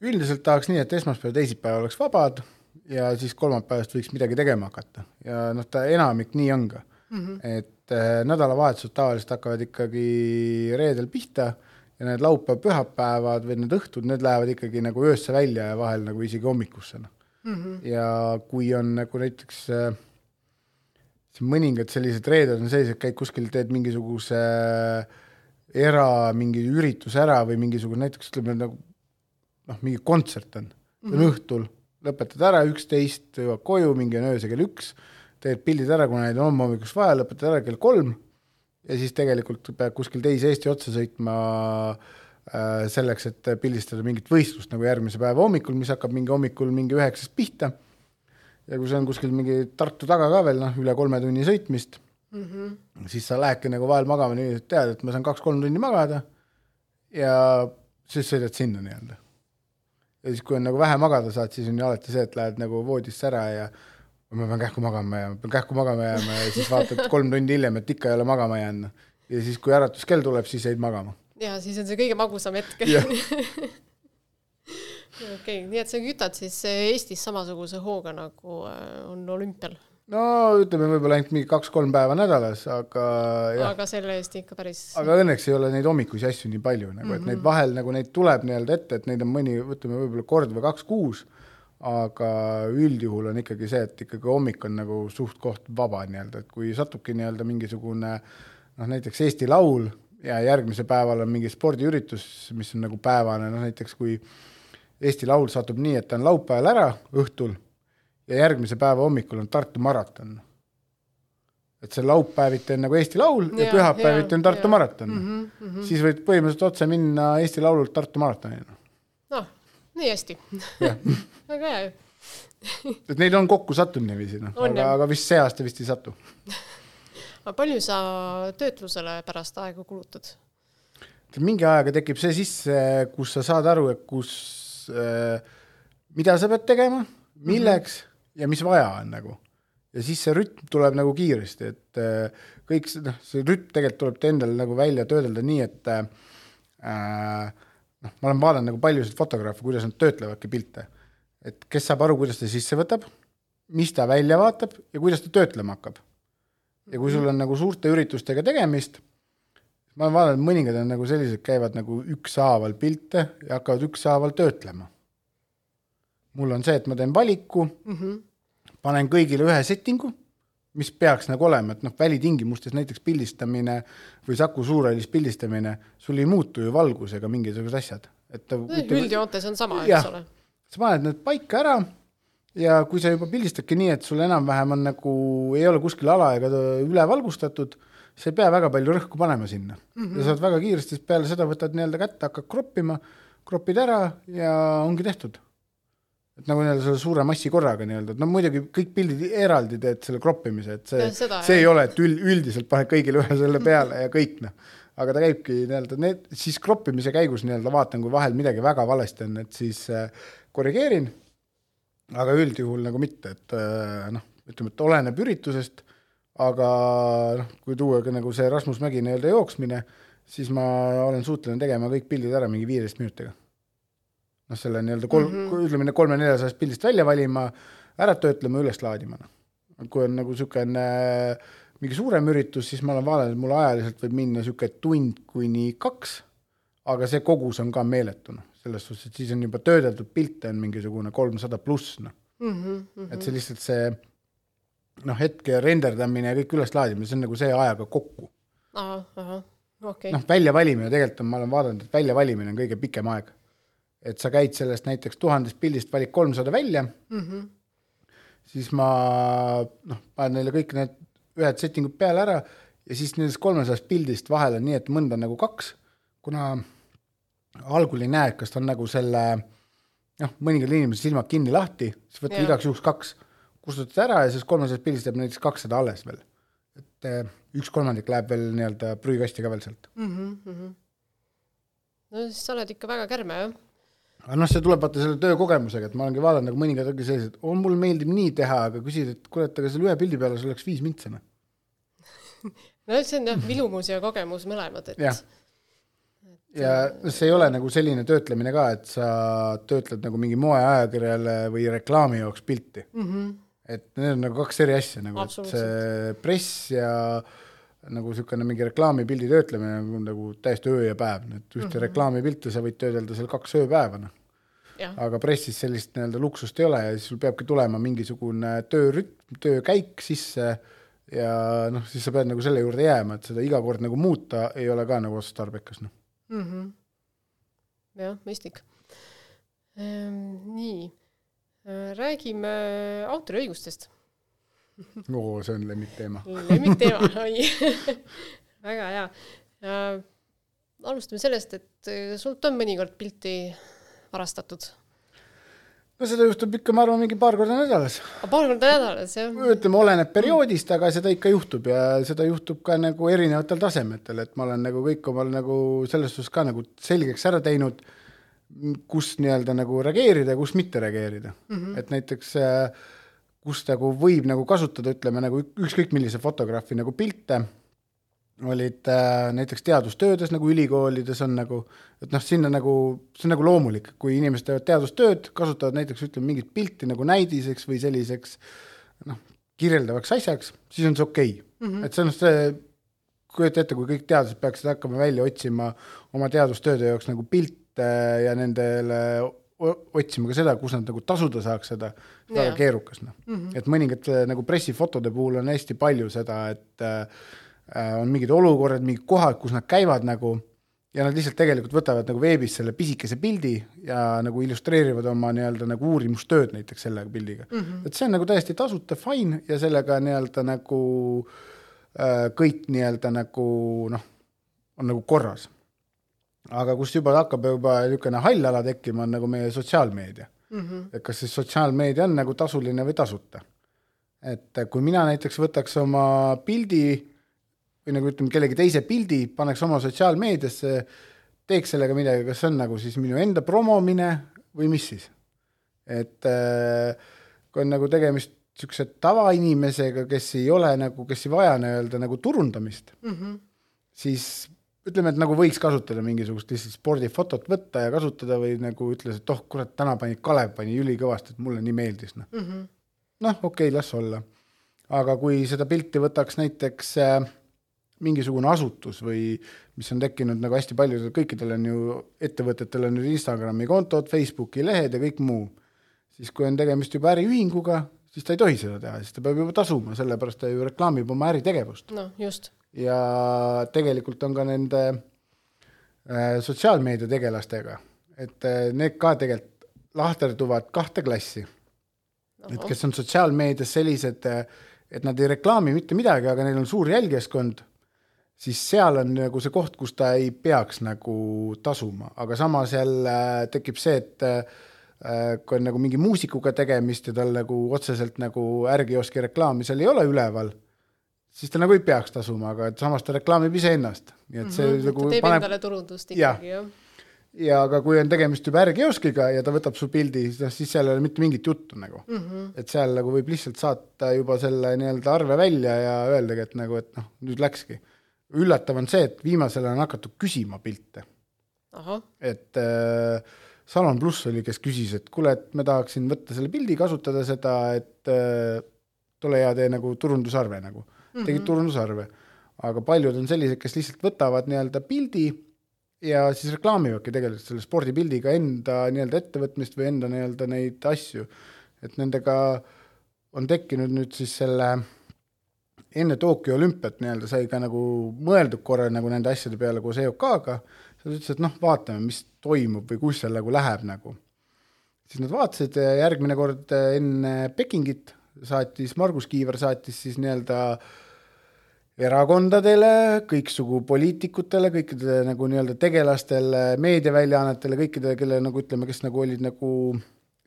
üldiselt tahaks nii, et esmaspäev, teisipäev oleks vabad ja siis kolmapäevast võiks midagi tegema hakata ja noh, ta enamik nii on ka mm. -hmm. et äh, nädalavahetused tavaliselt hakkavad ikkagi reedel pihta ja need laupäev-pühapäevad või need õhtud, need lähevad ikkagi nagu öösse välja ja vahel nagu isegi hommikusse, noh. Mm -hmm.. ja kui on nagu näiteks äh, mõningad sellised reeded on sellised, käid kuskil, teed mingisuguse äh, era mingi ürituse ära või mingisugune näiteks ütleme nagu noh, mingi kontsert on. Mm, -hmm. on õhtul, lõpetad ära üksteist, jõuad koju, mingi on öösel kell üks, teed pildid ära, kuna neid on homme hommikuks vaja, lõpetad ära kell kolm ja siis tegelikult pead kuskil teise Eesti otsa sõitma äh, selleks, et pildistada mingit võistlust nagu järgmise päeva hommikul, mis hakkab mingi hommikul mingi üheksast pihta. ja kui see on kuskil mingi Tartu taga ka veel noh, üle kolme tunni sõitmist mm, -hmm. siis sa lähedki nagu vahel magama nii, et tead, et ma saan kaks-kolm tundi magada ja siis sõidad sinna nii-öelda. ja siis, kui on nagu vähe magada saad, siis on ju alati see, et lähed nagu voodisse ära ja ma pean kähku magama jääma, pean kähku magama jääma ja siis vaatad kolm tundi hiljem, et ikka ei ole magama jäänud. ja siis, kui äratuskell tuleb, siis jäid magama. ja siis on see kõige magusam hetk okei, nii et sa kütad siis Eestis samasuguse hooga, nagu äh, on olümpial? no ütleme võib-olla ainult mingi kaks-kolm päeva nädalas, aga jah. aga selle eest ikka päris. aga õnneks ei ole neid hommikusi asju nii palju nagu, et mm -hmm. neid vahel nagu neid tuleb nii-öelda ette, et neid on mõni, ütleme võib-olla kord või kaks kuus aga üldjuhul on ikkagi see, et ikkagi hommik on nagu suht-koht vaba nii-öelda, et kui satubki nii-öelda mingisugune noh, näiteks Eesti Laul ja järgmisel päeval on mingi spordiüritus, mis on nagu päevane, noh näiteks kui Eesti Laul satub nii, et ta on laupäeval ära õhtul ja järgmise päeva hommikul on Tartu maraton. et see laupäeviti on nagu Eesti Laul ja, ja pühapäeviti on Tartu ja. maraton mm. -hmm, mm -hmm. siis võid põhimõtteliselt otse minna Eesti Laulult Tartu maratonile nii hästi väga hea ju et neid on kokku sattunud niiviisi, noh, aga, aga vist see aasta vist ei satu aga palju sa töötlusele pärast aega kulutad? mingi ajaga tekib see sisse, kus sa saad aru, et kus äh,, mida sa pead tegema, milleks mm -hmm. ja mis vaja on nagu. ja siis see rütm tuleb nagu kiiresti, et äh, kõik see, noh, see rütm tegelikult tuleb endal nagu välja töödelda nii, et äh, noh, ma olen vaadanud nagu paljusid fotograafe, kuidas nad töötlevadki pilte. et kes saab aru, kuidas ta sisse võtab, mis ta välja vaatab ja kuidas ta töötlema hakkab. ja kui sul on nagu suurte üritustega tegemist, ma olen vaadanud, mõningad on nagu sellised, käivad nagu ükshaaval pilte ja hakkavad ükshaaval töötlema. mul on see, et ma teen valiku mm, -hmm. panen kõigile ühe settingu mis peaks nagu olema, et noh, välitingimustes näiteks pildistamine või Saku Suurhallis pildistamine, sul ei muutu ju valgus ega mingisugused asjad, et üldjoontes on sama, eks ole. sa paned need paika ära ja kui sa juba pildistadki nii, et sul enam-vähem on nagu, ei ole kuskil ala ega üle valgustatud, sa ei pea väga palju rõhku panema sinna mm. -hmm. ja saad väga kiiresti peale seda võtad nii-öelda kätte, hakkad kroppima, kropid ära ja ongi tehtud. Et nagu nii-öelda selle suure massi korraga nii-öelda, et no muidugi kõik pildid eraldi teed selle kroppimise, et see, see ei ole, et üld, üldiselt paned kõigile ühe selle peale ja kõik noh. aga ta käibki nii-öelda need, siis kroppimise käigus nii-öelda vaatan, kui vahel midagi väga valesti on, et siis äh, korrigeerin, aga üldjuhul nagu mitte, et äh, noh, ütleme, et oleneb üritusest, aga noh, kui tuua ka nagu see Rasmus Mägi nii-öelda jooksmine, siis ma olen suuteline tegema kõik pildid ära mingi viieteist minutiga noh, selle nii-öelda kolm mm, -hmm. ütleme kolme-neljasajast pildist välja valima, ära töötlema, üles laadima, noh. kui on nagu niisugune mingi suurem üritus, siis ma olen vaadanud, et mul ajaliselt võib minna niisugune tund kuni kaks, aga see kogus on ka meeletu, noh, selles suhtes, et siis on juba töödeldud pilte on mingisugune kolmsada pluss, noh mm. -hmm. et see lihtsalt see noh, hetke renderdamine ja kõik üleslaadimine, see on nagu see ajaga kokku. ahah, okei okay.. noh, väljavalimine tegelikult on, ma olen vaadanud, et väljavalimine on kõige pikem aeg et sa käid sellest näiteks tuhandest pildist, valid kolmsada välja mm, -hmm. siis ma noh, panen neile kõik need ühed settingud peale ära ja siis nendest kolmesajast pildist vahel on nii, et mõnda on nagu kaks, kuna algul ei näe, kas ta on nagu selle noh, mõningal inimesel silmad kinni lahti, siis võtad igaks juhuks kaks, kustutad ära ja siis kolmesajast pildist jääb näiteks kakssada alles veel. et eh, üks kolmandik läheb veel nii-öelda prügikasti ka veel sealt mm. -hmm. no siis sa oled ikka väga kärme, jah aga noh, see tuleb vaata selle töökogemusega, et ma olengi vaadanud nagu mõningad ongi sellised, on mulle meeldib nii teha, aga küsid, et kurat, aga selle ühe pildi peale sul oleks viis mintsa noh no see on jah, vilumus ja kogemus mõlemad, et. ja, ja see ei ole nagu selline töötlemine ka, et sa töötled nagu mingi moeajakirjale või reklaami jaoks pilti mm. -hmm. et need on nagu kaks eri asja nagu, et see press ja äh, nagu niisugune mingi reklaamipildi töötlemine nagu, nagu täiesti öö ja päev, et ühte mm -hmm. reklaamipilti sa võid töödelda seal kaks ööpäeva, noh. aga pressis sellist nii-öelda luksust ei ole ja siis sul peabki tulema mingisugune töörütm, töökäik sisse ja noh, siis sa pead nagu selle juurde jääma, et seda iga kord nagu muuta ei ole ka nagu otstarbekas, noh mm -hmm.. jah, mõistlik ehm,. nii, räägime autoriõigustest oo, see on lemmikteema lemmikteema, oi väga hea. alustame sellest, et äh, sult on mõnikord pilti varastatud? no seda juhtub ikka, ma arvan, mingi paar korda nädalas. paar korda nädalas, jah? ütleme, oleneb perioodist, aga seda ikka juhtub ja seda juhtub ka nagu erinevatel tasemetel, et ma olen nagu kõik omal nagu selles suhtes ka nagu selgeks ära teinud, kus nii-öelda nagu reageerida ja kus mitte reageerida mm. -hmm. et näiteks äh, kus nagu võib nagu kasutada, ütleme nagu ükskõik millise fotograafi nagu pilte, olid äh, näiteks teadustöödes nagu ülikoolides on nagu, et noh, sinna nagu, see on nagu loomulik, kui inimesed teevad teadustööd, kasutavad näiteks ütleme mingit pilti nagu näidiseks või selliseks noh, kirjeldavaks asjaks, siis on see okei okay. mm. -hmm. et see on see, kujuta ette, kui kõik teadlased peaksid hakkama välja otsima oma teadustööde jaoks nagu pilte ja nendele otsima ka seda, kus nad nagu tasuda saaks seda, väga keerukas noh mm -hmm.. et mõningate nagu pressifotode puhul on hästi palju seda, et äh, on mingid olukorrad, mingid kohad, kus nad käivad nagu ja nad lihtsalt tegelikult võtavad nagu veebis selle pisikese pildi ja nagu illustreerivad oma nii-öelda nagu uurimustööd näiteks selle pildiga mm. -hmm. et see on nagu täiesti tasuta, fine ja sellega nii-öelda nagu äh, kõik nii-öelda nagu noh, on nagu korras aga kus juba hakkab juba niisugune hall ala tekkima, on nagu meie sotsiaalmeedia mm. -hmm. et kas siis sotsiaalmeedia on nagu tasuline või tasuta. et kui mina näiteks võtaks oma pildi või nagu ütleme, kellegi teise pildi, paneks oma sotsiaalmeediasse, teeks sellega midagi, kas see on nagu siis minu enda promomine või mis siis? et äh, kui on nagu tegemist niisuguse tavainimesega, kes ei ole nagu, kes ei vaja nii-öelda nagu turundamist mm, -hmm. siis ütleme, et nagu võiks kasutada mingisugust lihtsalt spordifotot võtta ja kasutada või nagu ütles, et oh kurat, täna pani Kalev pani ülikõvasti, et mulle nii meeldis, noh mm -hmm.. noh, okei okay,, las olla. aga kui seda pilti võtaks näiteks äh, mingisugune asutus või mis on tekkinud nagu hästi paljudel, kõikidel on ju, ettevõtetel on nüüd Instagrami kontod, Facebooki lehed ja kõik muu, siis kui on tegemist juba äriühinguga, siis ta ei tohi seda teha, siis ta peab juba tasuma, sellepärast ta ju reklaamib oma äritegevust. noh, just ja tegelikult on ka nende äh, sotsiaalmeedia tegelastega, et äh, need ka tegelikult lahterduvad kahte klassi. et kes on sotsiaalmeedias sellised, äh, et nad ei reklaami mitte midagi, aga neil on suur jälgijaskond, siis seal on nagu see koht, kus ta ei peaks nagu tasuma, aga samas jälle tekib see, et kui on nagu mingi muusikuga tegemist ja tal nagu otseselt nagu ärgioski reklaami seal ei ole üleval, siis ta nagu ei peaks tasuma, aga et samas ta reklaamib iseennast, nii et see mm -hmm. nagu ta teeb paneb... endale turundust ikkagi, jah ja aga kui on tegemist juba ärkioskiga ja ta võtab su pildi, siis seal ei ole mitte mingit juttu nagu mm. -hmm. et seal nagu võib lihtsalt saata juba selle nii-öelda arve välja ja öeldagi, et nagu, et noh, nüüd läkski. üllatav on see, et viimasel on hakatud küsima pilte. et äh, Salon pluss oli, kes küsis, et kuule, et ma tahaksin võtta selle pildi, kasutada seda, et äh, tule hea, tee nagu turundusarve nagu mm. -hmm. tegid turundusarve. aga paljud on sellised, kes lihtsalt võtavad nii-öelda pildi ja siis reklaamivadki tegelikult selle spordipildiga enda nii-öelda ettevõtmist või enda nii-öelda neid asju. et nendega on tekkinud nüüd siis selle enne Tokyo olümpiat nii-öelda sai ka nagu mõeldud korra nagu nende asjade peale koos EOK-ga, sa ütlesid, et noh, vaatame, mis toimub või kus seal nagu läheb nagu. siis nad vaatasid ja järgmine kord enne Pekingit saatis, Margus Kiiver saatis siis nii-öelda äh, erakondadele, kõiksugu poliitikutele, kõikidele nagu nii-öelda tegelastele, meediaväljaannetele, kõikidele, kelle nagu ütleme, kes nagu olid nagu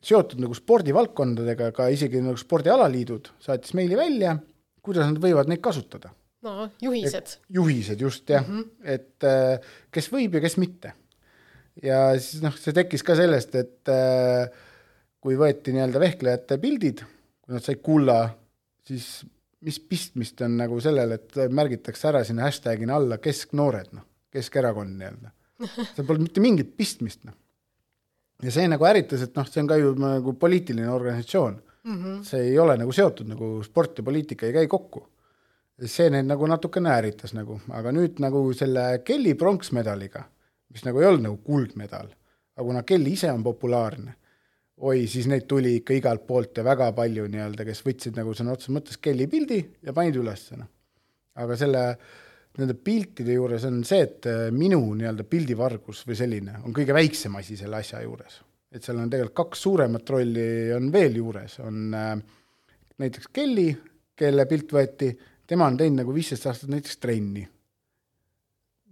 seotud nagu spordivaldkondadega, ka isegi nagu spordialaliidud, saatis meili välja, kuidas nad võivad neid kasutada. no juhised. juhised just jah mm, -hmm. et äh, kes võib ja kes mitte. ja siis noh, see tekkis ka sellest, et äh, kui võeti nii-öelda vehklejate pildid, kui nad said kulla, siis mis pistmist on nagu sellel, et märgitakse ära sinna hashtag'ina alla kesknoored, noh, Keskerakond nii-öelda. seal pole mitte mingit pistmist, noh. ja see nagu ärritas, et noh, see on ka ju nagu poliitiline organisatsioon mm. -hmm. see ei ole nagu seotud nagu sport ja poliitika ei käi kokku. see neid nagu natukene ärritas nagu, aga nüüd nagu selle Kelly pronksmedaliga, mis nagu ei olnud nagu kuldmedal, aga kuna Kelly ise on populaarne oi, siis neid tuli ikka igalt poolt ja väga palju nii-öelda, kes võtsid nagu sõna otseses mõttes Kelly pildi ja panid ülesse, noh. aga selle, nende piltide juures on see, et äh, minu nii-öelda pildivargus või selline on kõige väiksem asi selle asja juures. et seal on tegelikult kaks suuremat rolli on veel juures, on äh, näiteks Kelly, kelle pilt võeti, tema on teinud nagu viisteist aastat näiteks trenni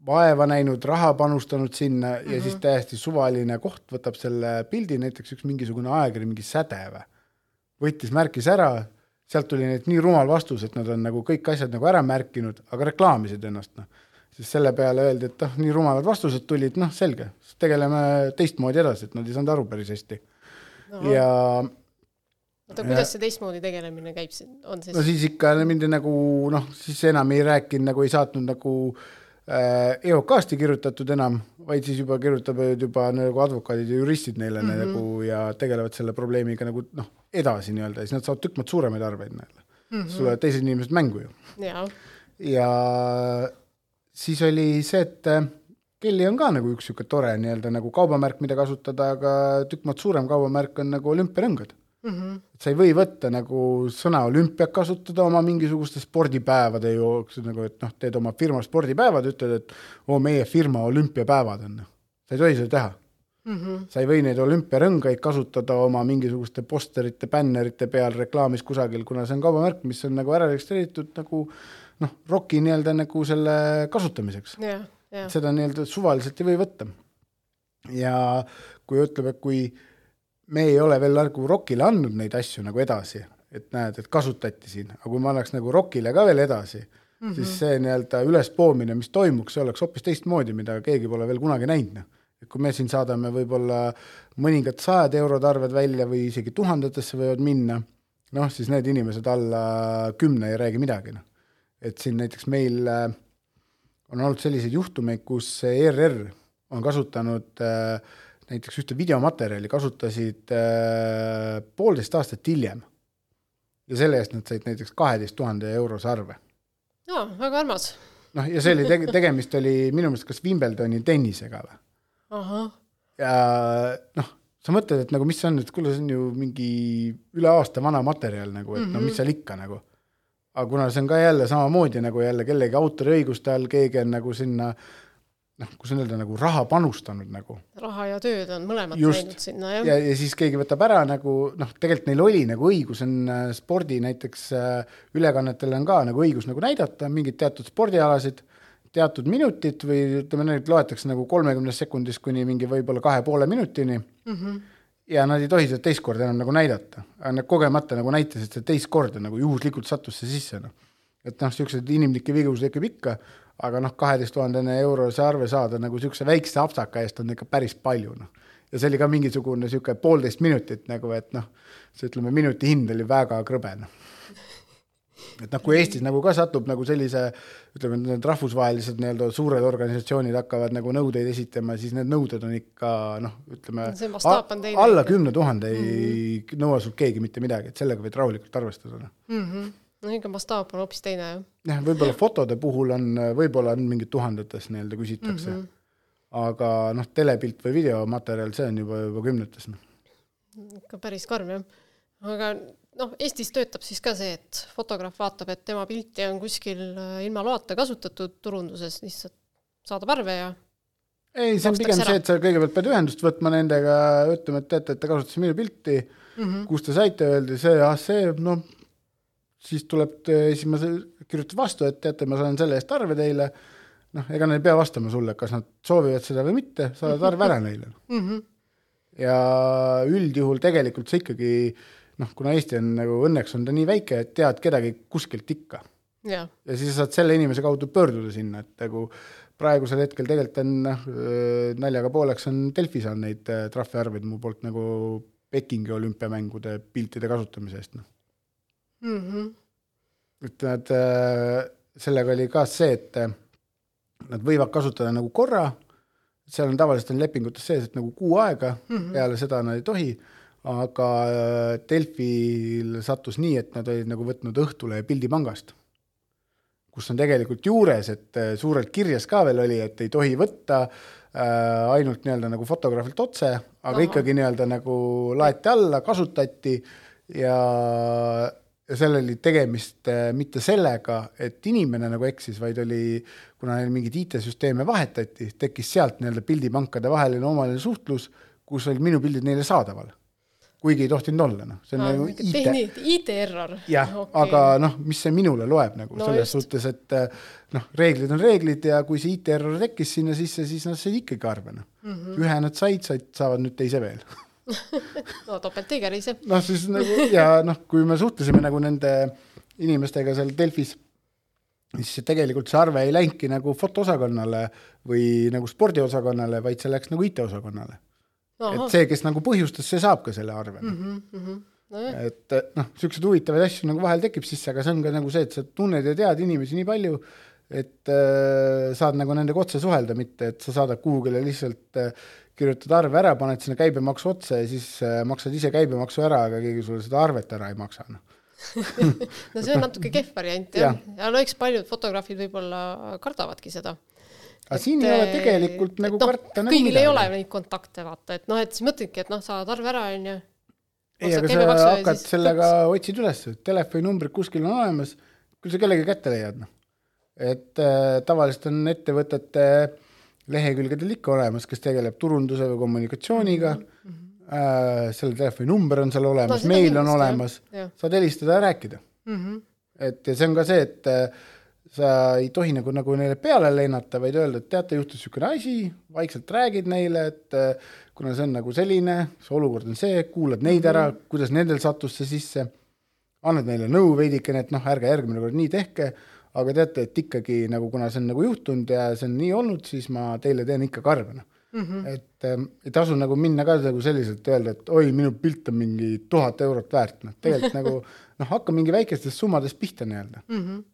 vaeva näinud, raha panustanud sinna mm -hmm. ja siis mhm. täiesti suvaline koht võtab selle pildi, näiteks üks mingisugune ajakiri, mingi Säde või, võttis, märkis ära, sealt tuli neid nii rumal vastus, et nad on nagu kõik asjad nagu ära märkinud, aga reklaamisid ennast, noh. siis selle peale öeldi, et noh, nii rumalad vastused tulid, noh, selge, tegeleme teistmoodi edasi, et nad ei saanud aru päris hästi no.. ja oota, kuidas see teistmoodi tegelemine käib, on siis? no siis ikka mindi nagu noh, siis enam ei rääkinud nagu ei saatnud nagu Äh, EOK-st ei kirjutatud enam, vaid siis juba kirjutavad juba nagu advokaadid ja juristid neile mm -hmm. nagu ja tegelevad selle probleemiga nagu noh, edasi nii-öelda siis nad saavad tükk maad suuremaid arveid neile mm. -hmm. tulevad teised inimesed mängu ju. ja siis oli see, et äh, Kelly on ka nagu üks niisugune tore nii-öelda nagu kaubamärk, mida kasutada, aga tükk maad suurem kaubamärk on nagu olümpiarõngad mm. -hmm. et sa ei või võtta nagu sõna olümpiat kasutada oma mingisuguste spordipäevade jooksul nagu, et noh, teed oma firma spordipäevad, ütled, et oo, meie firma olümpiapäevad on. sa ei tohi seda teha mm. -hmm. sa ei või neid olümpiarõngaid kasutada oma mingisuguste posterite, bännerite peal reklaamis kusagil, kuna see on kaubamärk, mis on nagu ära registreeritud nagu noh, ROK-i nii-öelda nagu selle kasutamiseks yeah,. Yeah. seda nii-öelda suvaliselt ei või võtta. ja kui ütleb, et kui me ei ole veel nagu ROK-ile andnud neid asju nagu edasi, et näed, et kasutati siin, aga kui ma annaks nagu ROK-ile ka veel edasi mm, -hmm. siis see nii-öelda ülespoomine, mis toimuks, see oleks hoopis teistmoodi, mida keegi pole veel kunagi näinud, noh. et kui me siin saadame võib-olla mõningad sajad eurod arved välja või isegi tuhandetesse võivad minna, noh, siis need inimesed alla kümne ei räägi midagi, noh. et siin näiteks meil äh, on olnud selliseid juhtumeid, kus ERR on kasutanud äh, näiteks ühte videomaterjali kasutasid äh, poolteist aastat hiljem ja selle eest nad said näiteks kaheteist tuhande eurose arve. jaa, väga armas. noh, ja see oli tege-, tegemist oli minu meelest kas Wimbledoni tennisega või? ja noh, sa mõtled, et nagu mis see on, et kuule, see on ju mingi üle aasta vana materjal nagu, et mm -hmm. no mis mhm. seal ikka nagu. aga kuna see on ka jälle samamoodi nagu jälle kellegi autoriõiguste all, keegi on nagu sinna noh, kuidas öelda, nagu raha panustanud nagu. raha ja tööd on mõlemad Just. läinud sinna, jah. ja, ja siis keegi võtab ära nagu noh, tegelikult neil oli nagu õigus on äh, spordi näiteks äh, ülekannetel on ka nagu õigus nagu näidata mingeid teatud spordialasid, teatud minutit või ütleme, neid loetakse nagu kolmekümnes sekundis kuni mingi võib-olla kahe poole minutini mm. -hmm. ja nad ei tohi seda teist korda enam nagu näidata, aga nad kogemata nagu näitasid seda teist korda nagu juhuslikult sattus see sisse, noh. et noh, niisuguseid inimlikke vigu tekib ikka, aga noh, kaheteist tuhandene eurose arve saada nagu niisuguse väikse apsaka eest on ikka päris palju, noh. ja see oli ka mingisugune niisugune poolteist minutit nagu, et noh, see ütleme, minuti hind oli väga krõbe, noh et noh, kui Eestis nagu ka satub nagu sellise, ütleme, need rahvusvahelised nii-öelda suured organisatsioonid hakkavad nagu nõudeid esitama, siis need nõuded on ikka noh, ütleme, alla kümne tuhande ei mm -hmm. nõua sult keegi mitte midagi, et sellega võid rahulikult arvestada, mm -hmm no ikka mastaap on hoopis teine, jah. jah, võib-olla fotode puhul on, võib-olla on mingid tuhandetes nii-öelda küsitakse mm. -hmm. aga noh, telepilt või videomaterjal, see on juba, juba kümnetes, noh. ikka päris karm, jah. aga noh, Eestis töötab siis ka see, et fotograaf vaatab, et tema pilti on kuskil äh, ilma loata kasutatud turunduses, lihtsalt saadab arve ja ei, see on pigem ära. see, et sa kõigepealt pead ühendust võtma nendega, ütlema, et teate, et te kasutasite minu pilti mm, -hmm. kust te saite, öeldi see, ah see, noh, siis tuleb, siis ma kirjutan vastu, et teate, ma saan selle eest arve teile, noh, ega nad ei pea vastama sulle, kas nad soovivad seda või mitte, saadad arve ära neile mm. -hmm. ja üldjuhul tegelikult see ikkagi noh, kuna Eesti on nagu õnneks on ta nii väike, et tead kedagi kuskilt ikka. ja siis sa saad selle inimese kaudu pöörduda sinna, et nagu praegusel hetkel tegelikult on noh, naljaga pooleks on Delfi saanud neid äh, trahviarveid mu poolt nagu Pekingi olümpiamängude piltide kasutamise eest, noh mm -hmm.. et nad, äh, sellega oli ka see, et äh, nad võivad kasutada nagu korra, seal on tavaliselt on lepingutes sees, et nagu kuu aega mm, -hmm. peale seda nad ei tohi aga äh, Delfil sattus nii, et nad olid nagu võtnud Õhtulehe pildipangast, kus on tegelikult juures, et suurelt kirjas ka veel oli, et ei tohi võtta äh, ainult nii-öelda nagu fotograafilt otse, aga Aha. ikkagi nii-öelda nagu laeti alla, kasutati ja, ja seal oli tegemist äh, mitte sellega, et inimene nagu eksis, vaid oli, kuna neil mingeid IT-süsteeme vahetati, tekkis sealt nii-öelda pildipankade vaheline omaline suhtlus, kus olid minu pildid neile saadaval kuigi ei tohtinud olla, noh, see on ah, nagu IT. IT-error. jah okay., aga noh, mis see minule loeb nagu no selles just. suhtes, et eh, noh, reeglid on reeglid ja kui see IT-error tekkis sinna sisse, siis nad said ikkagi arve, noh mm -hmm.. ühe nad said, said, saavad nüüd teise veel no topelttiger ise. noh, siis nagu ja noh, kui me suhtlesime nagu nende inimestega seal Delfis, siis tegelikult see arve ei läinudki nagu fotoosakonnale või nagu spordiosakonnale, vaid see läks nagu IT-osakonnale et see, kes nagu põhjustas, see saab ka selle arve mm. -hmm. No, jah. et noh, niisuguseid huvitavaid asju nagu vahel tekib sisse, aga see on ka nagu see, et sa tunned ja tead inimesi nii palju, et äh, saad nagu nendega otse suhelda, mitte et sa saadad kuhugile lihtsalt äh, kirjutad arve ära, paned sinna käibemaksu otsa ja siis äh, maksad ise käibemaksu ära, aga keegi sulle seda arvet ära ei maksa, noh no see on natuke kehv variant jah ja., ja no eks paljud fotograafid võib-olla kardavadki seda aga siin ei ole tegelikult nagu no, karta nagu kõigil midagi. ei ole neid kontakte, vaata, et noh, et siis mõtledki, et noh, saad arve ära, onju. ei, aga sa hakkad sellega, otsid üles, telefoninumbrid kuskil on olemas, küll sa kellegi kätte leiad, noh. et äh, tavaliselt on ettevõtete lehekülgedel ikka olemas, kes tegeleb turunduse või kommunikatsiooniga mm, -hmm. äh, selle telefoninumber on seal olemas no,, meil on olemas, saad helistada ja rääkida mm. -hmm. et ja see on ka see, et äh, sa ei tohi nagu, nagu neile peale lennata, vaid öelda, et teate, juhtus niisugune asi, vaikselt räägid neile, et äh, kuna see on nagu selline, see olukord on see, kuulad neid ära, mhm. kuidas nendel sattus see sisse, annad neile nõu veidikene, et noh, ärge järgmine kord nii tehke, aga teate, et ikkagi nagu kuna see on nagu juhtunud ja see on nii olnud, siis ma teile teen ikka karve, noh mm -hmm. et ähm, ei tasu nagu minna ka nagu selliselt öelda, et oi, minu pilt on mingi tuhat eurot väärt, noh, tegelikult nagu noh, hakka mingi väikestest summadest pihta nii-öelda mm. -hmm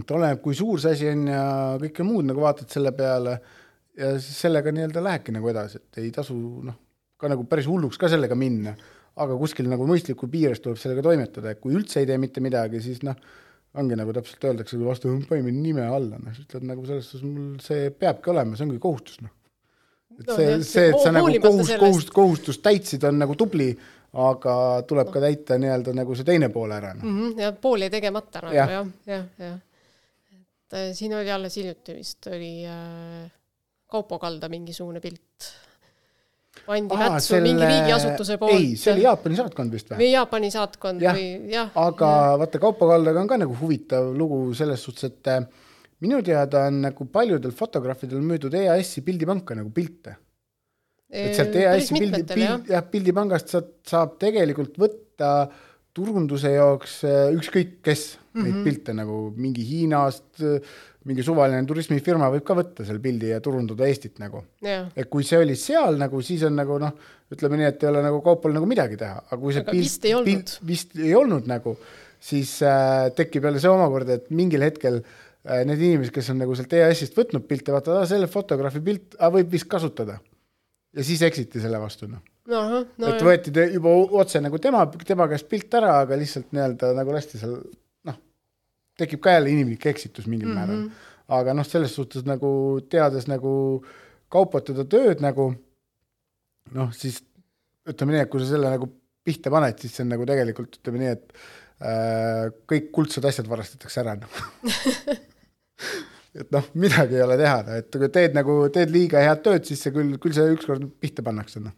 et oleneb, kui suur see asi on ja kõike muud nagu vaatad selle peale ja siis sellega nii-öelda lähebki nagu edasi, et ei tasu noh, ka nagu päris hulluks ka sellega minna, aga kuskil nagu mõistliku piires tuleb sellega toimetada, et kui üldse ei tee mitte midagi, siis noh, ongi nagu täpselt öeldakse vastu, panime nime alla, noh, siis ütled nagu selles suhtes mul see peabki olema, see ongi kohustus, noh. et no, see, see, et sa nagu kohust, kohust, kohustust täitsid, on nagu tubli, aga tuleb ka täita nii-öelda nagu see teine pool ära no.. Mm -hmm, ja pool jäi tegemata nagu jah, jah, jah, jah et äh, siin oli alles hiljuti vist oli äh, Kaupo Kalda mingisugune pilt. Pandi Aa, Mätsu selle... mingi riigiasutuse poolt. ei, see oli Jaapani saatkond vist või? või Jaapani saatkond ja. või jah. aga ja. vaata, Kaupo Kaldaga on ka nagu huvitav lugu selles suhtes, et äh, minu teada on nagu paljudel fotograafidel müüdud EAS-i pildipanka nagu pilte. et sealt EAS-i pildi, pild, jah, pildipangast saad, saab tegelikult võtta turunduse jaoks äh, ükskõik kes mm -hmm. neid pilte nagu mingi Hiinast, mingi suvaline turismifirma võib ka võtta selle pildi ja turundada Eestit nagu. Yeah.. et kui see oli seal nagu, siis on nagu noh, ütleme nii, et ei ole nagu kaupal nagu midagi teha, aga kui see aga pilt, vist ei olnud, pilt, vist ei olnud nagu, siis äh, tekib jälle see omakorda, et mingil hetkel äh, need inimesed, kes on nagu sealt EAS-ist võtnud pilte, vaatavad, selle fotograafi pilt ah, võib vist kasutada. Ja siis eksiti selle vastu, noh. No, et võeti juba otse nagu tema, tema käest pilt ära, aga lihtsalt nii-öelda nagu lasti seal, tekib ka jälle inimlik eksitus mingil mm -hmm. määral. aga noh, selles suhtes nagu teades nagu kaupatada tööd nagu noh, siis ütleme nii, et kui sa selle nagu pihta paned, siis see on nagu tegelikult ütleme nii, et äh, kõik kuldsed asjad varastatakse ära noh et noh, midagi ei ole teha, et kui teed nagu, teed liiga head tööd, siis see küll, küll see ükskord pihta pannakse, noh.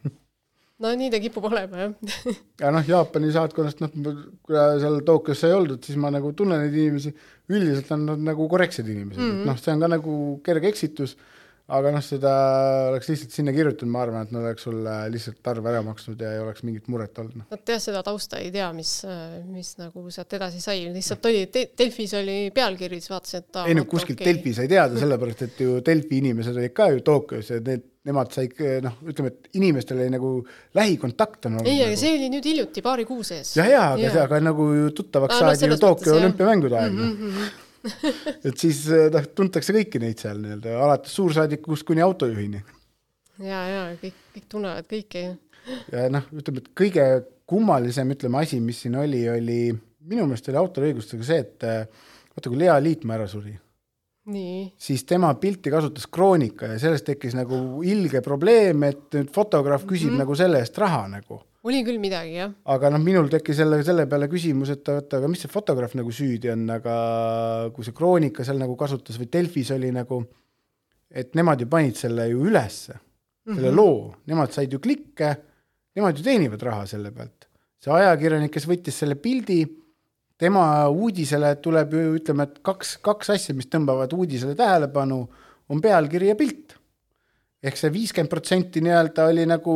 No nii ta kipub olema, jah. Ja noh, Jaapani saatkonnast, noh, kui seal Tokyos ei oldud, siis ma nagu tunnen neid inimesi, üldiselt on nad nagu korrektsed inimesed. Mm, -hmm. et noh, see on ka nagu kerge eksitus aga noh, seda oleks lihtsalt sinna kirjutanud, ma arvan, et nad oleks sulle lihtsalt arve ära maksnud ja ei oleks mingit muret olnud. Nad jah, seda tausta ei tea, mis, mis nagu sealt edasi sai, lihtsalt oli te, Delfis oli pealkiri, siis vaatasin, et ei no kuskilt okay. Delfis ei teada, sellepärast et ju Delfi inimesed olid ka ju Tokyos ja need, nemad said noh, ütleme, et inimestel oli nagu lähikontakt on olnud. ei, aga nagu. see oli nüüd hiljuti, paari kuu sees. ja, ja, aga, aga nagu tuttavaks ah, saadi no, ju Tokyo olümpiamängude ajal mm. -hmm et siis eh, noh, tuntakse kõiki neid seal nii-öelda, alates suursaadikust kuni autojuhini. ja, ja kõik, kõik tunnevad kõiki. ja noh, ütleme, et kõige kummalisem, ütleme, asi, mis siin oli, oli minu meelest oli autoriõigustega see, et eh, vaata, kui Lea Liitmaa ära suri, siis tema pilti kasutas Kroonika ja sellest tekkis nagu ilge probleem, et nüüd fotograaf küsib mm -hmm. nagu selle eest raha nagu oli küll midagi, jah. aga noh, minul tekkis jälle selle peale küsimus, et oota, aga mis see fotograaf nagu süüdi on, aga kui see Kroonika seal nagu kasutas või Delfis oli nagu, et nemad ju panid selle ju ülesse, selle mm -hmm. loo, nemad said ju klikke, nemad ju teenivad raha selle pealt. see ajakirjanik, kes võttis selle pildi, tema uudisele tuleb ju ütleme, et kaks, kaks asja, mis tõmbavad uudisele tähelepanu, on pealkiri ja pilt ehk see viiskümmend protsenti nii-öelda oli nagu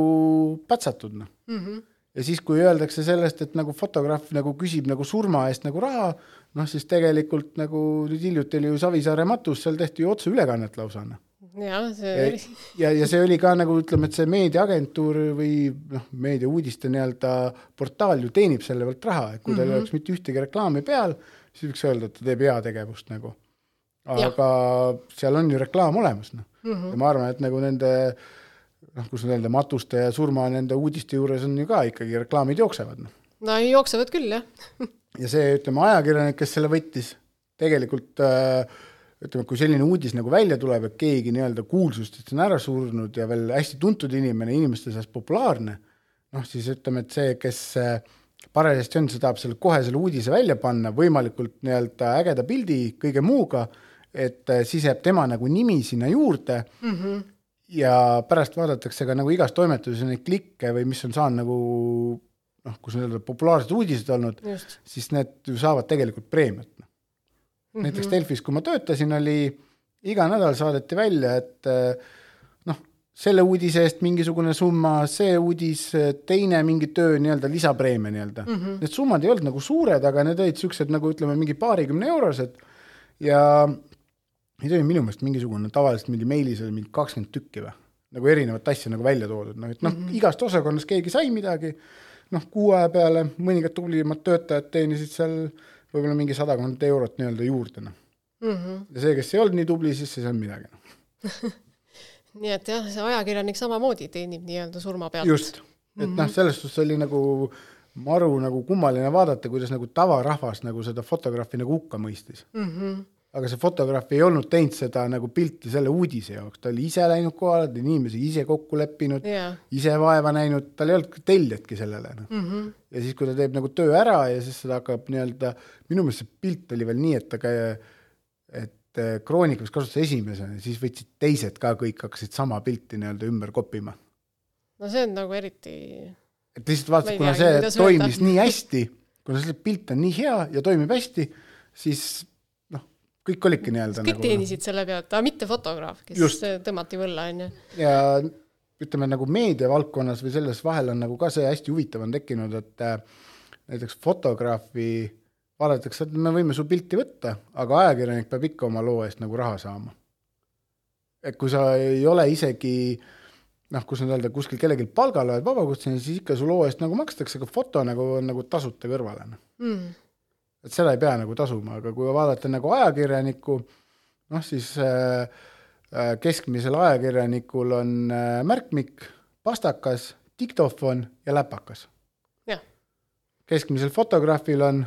patsatud, noh mm. -hmm. ja siis, kui öeldakse sellest, et nagu fotograaf nagu küsib nagu surma eest nagu raha, noh siis tegelikult nagu nüüd hiljuti oli ju Savisaare matus, seal tehti ju otseülekannet lausa, noh jah, see oli. ja, ja see oli ka nagu ütleme, et see meediaagentuur või noh, meediauudiste nii-öelda portaal ju teenib selle pealt raha, et kui tal mm -hmm. oleks mitte ühtegi reklaami peal, siis võiks öelda, et ta teeb heategevust nagu. Aga ja. seal on ju reklaam olemas, noh mm. -hmm. ja ma arvan, et nagu nende noh, kus öelda, matuste ja surma nende uudiste juures on ju ka ikkagi reklaamid jooksevad, noh. no jooksevad küll, jah ja see, ütleme, ajakirjanik, kes selle võttis, tegelikult äh, ütleme, kui selline uudis nagu välja tuleb, et keegi nii-öelda kuulsustest on ära surnud ja veel hästi tuntud inimene, inimeste seas populaarne, noh siis ütleme, et see, kes äh, parajasti on, see tahab selle kohe selle uudise välja panna, võimalikult nii-öelda ägeda pildi kõige muuga et äh, siis jääb tema nagu nimi sinna juurde mm. -hmm. ja pärast vaadatakse ka nagu igas toimetuses neid klikke või mis on saanud nagu noh, kus nii-öelda populaarsed uudised olnud, siis need ju saavad tegelikult preemiat mm. -hmm. näiteks Delfis, kui ma töötasin, oli iga nädal saadeti välja, et äh, noh, selle uudise eest mingisugune summa, see uudis, teine mingi töö nii-öelda lisapreemia nii-öelda mm. -hmm. Need summad ei olnud nagu suured, aga need olid siuksed nagu ütleme, mingi paarikümne eurosed ja Neid oli minu meelest mingisugune, tavaliselt mingi meilis oli mingi kakskümmend tükki või, nagu erinevat asja nagu välja toodud, noh et noh mm -hmm., igast osakonnast keegi sai midagi, noh, kuu aja peale mõningad tublimad töötajad teenisid seal võib-olla mingi sadakond eurot nii-öelda juurde, noh mm. -hmm. ja see, kes ei olnud nii tubli, siis ei saanud midagi, noh nii et jah, see ajakirjanik samamoodi teenib nii-öelda surma pealt. just, et mm -hmm. noh, selles suhtes oli nagu maru nagu kummaline vaadata, kuidas nagu tavarahvas nagu seda fotograafi nagu hukka mõistis mm. -hmm aga see fotograaf ei olnud teinud seda nagu pilti selle uudise jaoks, ta oli ise läinud kohale, ta oli inimesi ise kokku leppinud yeah., ise vaeva näinud, tal ei olnud tellijatki sellele noh mm -hmm. ja siis, kui ta teeb nagu töö ära ja siis seda hakkab nii-öelda, minu meelest see pilt oli veel nii, et ta käi-, et äh, Kroonikas kasutas esimesena, siis võtsid teised ka kõik hakkasid sama pilti nii-öelda ümber kopima. no see on nagu eriti et lihtsalt vaatasid, kuna see toimis öelda. nii hästi, kuna see pilt on nii hea ja toimib hästi, siis kõik olidki nii-öelda kõik nagu, teenisid selle pealt, aga mitte fotograaf, kes Just. tõmmati võlla, on ju. ja ütleme nagu meediavaldkonnas või selles vahel on nagu ka see hästi huvitav on tekkinud, et äh, näiteks fotograafi vaadatakse, et me võime su pilti võtta, aga ajakirjanik peab ikka oma loo eest nagu raha saama. et kui sa ei ole isegi noh, kus nüüd öelda, kuskil kellelgi palgal oled vabakutseline, siis ikka su loo eest nagu makstakse, aga foto nagu on nagu tasuta kõrvale noh mm. Et seda ei pea nagu tasuma, aga kui vaadata nagu ajakirjanikku, noh siis äh, äh, keskmisel ajakirjanikul on äh, märkmik, pastakas, diktofon ja läpakas. keskmisel fotograafil on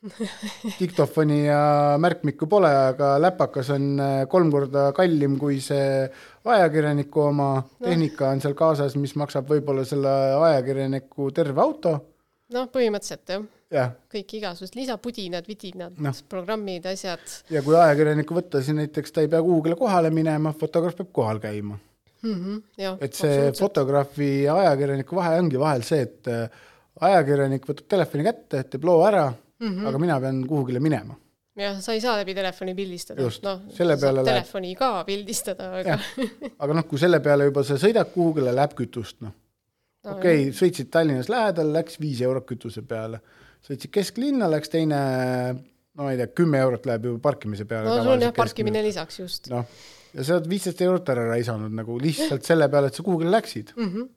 diktofoni ja märkmikku pole, aga läpakas on kolm korda kallim kui see ajakirjaniku oma no. tehnika on seal kaasas, mis maksab võib-olla selle ajakirjaniku terve auto. noh, põhimõtteliselt jah jah, kõik igasugused lisapudinad, vidinad no., programmid, asjad ja kui ajakirjanikku võtta, siis näiteks ta ei pea kuhugile kohale minema, fotograaf peab kohal käima. mm. -hmm, jah, et see fotograafi ja ajakirjaniku vahe ongi vahel see, et äh, ajakirjanik võtab telefoni kätte, teeb loo ära mm. -hmm. aga mina pean kuhugile minema. jah, sa ei saa läbi telefoni pildistada Just, noh, selle peale läheb- telefoni ka pildistada, aga aga noh, kui selle peale juba sa sõidad kuhugile, läheb kütust, noh. no, okei okay,, sõitsid Tallinnas lähedal, läks viis eurot kütuse peale. Sõitsid kesklinna, läks teine, no ma ei tea, kümme eurot läheb juba parkimise peale. no sul on jah parkimine lisaks just noh, ja sa oled viisteist eurot ära raisanud nagu lihtsalt selle peale, et sa kuhugile läksid mm. -hmm.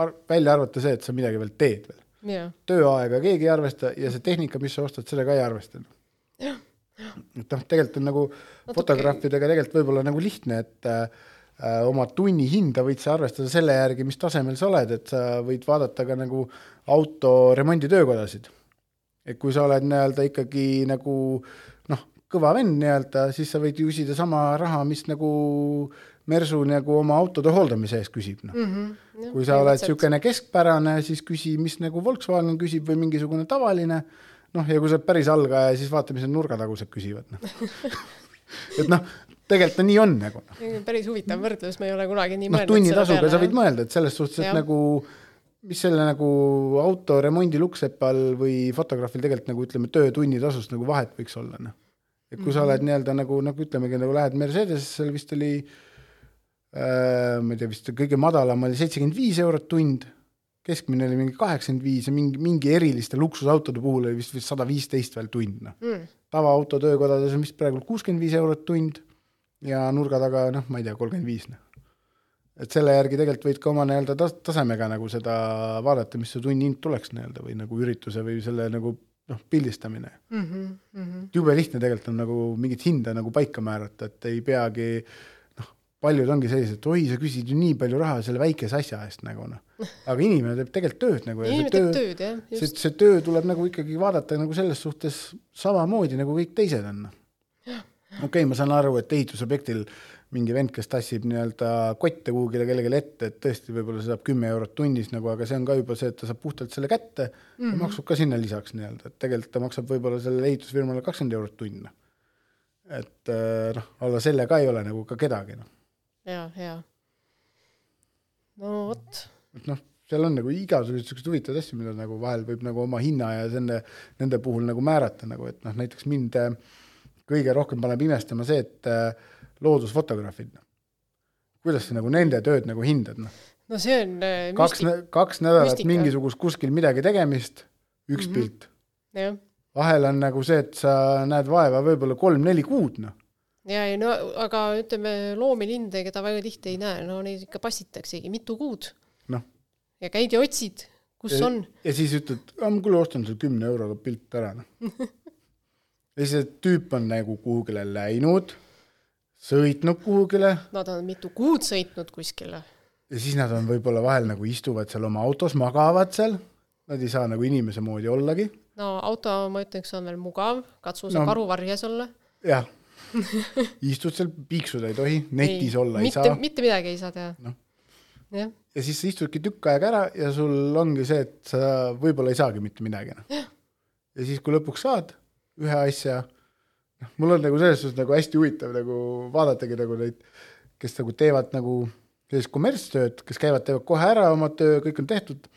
Ar. välja arvata see, et sa midagi veel teed veel. jah, tööaega keegi ei arvesta ja see tehnika, mis sa ostad, selle ka ei arvesta. et noh, tegelikult on nagu Natuke- fotograafidega tegelikult võib-olla nagu lihtne, et äh, oma tunni hinda võid sa arvestada selle järgi, mis tasemel sa oled, et sa võid vaadata ka nagu auto remonditöökodasid. Et kui sa oled nii-öelda ikkagi nagu noh, kõva vend nii-öelda, siis sa võid küsida sama raha, mis nagu Mersu nagu oma autode hooldamise eest küsib, noh mm. -hmm. kui sa oled niisugune keskpärane, siis küsi, mis nagu Volkswagen küsib või mingisugune tavaline, noh, ja kui sa oled päris algaja, siis vaata, mis need nurgatagused küsivad, noh. et noh, tegelikult ta nii on nagu, noh. päris huvitav võrdlus, ma ei ole kunagi nii noh, tunnitasuga sa võid mõelda, et selles suhtes, et Jah. nagu mis selle nagu auto remondi luksepal või fotograafil tegelikult nagu ütleme, töötunnitasust nagu vahet võiks olla, noh. et kui sa oled nii-öelda nagu, nagu ütlemegi, nagu lähed Mercedesesse, seal vist oli äh, ma ei tea, vist kõige madalam oli seitsekümmend viis eurot tund, keskmine oli mingi kaheksakümmend viis ja mingi, mingi eriliste luksusautode puhul oli vist vist sada viisteist veel tund, noh. mm.. tavaauto töökodades on vist praegu kuuskümmend viis eurot tund ja nurga taga, noh, ma ei tea, kolmkümmend viis, noh. Et selle järgi tegelikult võid ka oma nii-öelda tas-, tasemega nagu seda vaadata, mis see tunni hind tuleks nii-öelda või nagu ürituse või selle nagu noh, pildistamine. Mm -hmm, mm -hmm. jube lihtne tegelikult on nagu mingit hinda nagu paika määrata, et ei peagi noh, paljud ongi sellised, et oi, sa küsid ju nii palju raha selle väikese asja eest nagu noh. aga inimene teeb tegelikult tööd nagu inimene see teeb töö, tööd jah, see, see töö tuleb nagu ikkagi vaadata nagu selles suhtes samamoodi nagu kõik teised on. noh. okei okay,, ma saan aru, et ehitusobjektil mingi vend, kes tassib nii-öelda kotte kuhugile kellelegi ette, et tõesti võib-olla see saab kümme eurot tunnis nagu, aga see on ka juba see, et ta saab puhtalt selle kätte mm -hmm. ja maksab ka sinna lisaks nii-öelda, et tegelikult ta maksab võib-olla sellele ehitusfirmale kakskümmend eurot tund. noh. et äh, noh, alla selle ka ei ole nagu ka kedagi noh, ja, ja. no vot, et noh, seal on nagu igasuguseid siukseid huvitavaid asju, mida nagu vahel võib nagu oma hinna ja nende, nende puhul nagu määrata nagu, et noh, näiteks mind äh, kõige rohkem paneb imestama see, et äh, loodusfotograafid, noh. kuidas sa nagu nende tööd nagu hindad, noh. no see on äh, kaks kaks nädalat müstika. mingisugust kuskil midagi tegemist, üks mm. -hmm. pilt. vahel on nagu see, et sa näed vaeva võib-olla kolm-neli kuud, noh. ja ei no aga ütleme loomilinde, keda väga tihti ei näe, no neid ikka passitaksegi mitu kuud noh. ja käid ja otsid, kus ja, on. ja siis ütled, ma kuule ostan sulle kümne euroga pilt ära, noh. ja siis see tüüp on nagu kuhugile läinud, sõitnud kuhugile Nad on mitu kuud sõitnud kuskile. ja siis nad on võib-olla vahel nagu istuvad seal oma autos, magavad seal, nad ei saa nagu inimese moodi ollagi, no auto, ma ütleks, on veel mugav, katsu sa No. no. karuvarjes olla. jah. istud seal, piiksuda ei tohi, netis ei, olla ei mitte, saa. mitte midagi ei saa teha Noh. jah, ja siis sa istudki tükk aega ära ja sul ongi see, et sa võib-olla ei saagi mitte midagi noh. ja siis, kui lõpuks saad ühe asja, noh, mul on nagu selles suhtes nagu hästi huvitav nagu vaadatagi nagu neid, kes nagu teevad nagu sellist kommertstööd, kes käivad, teevad kohe ära oma töö, kõik on tehtud,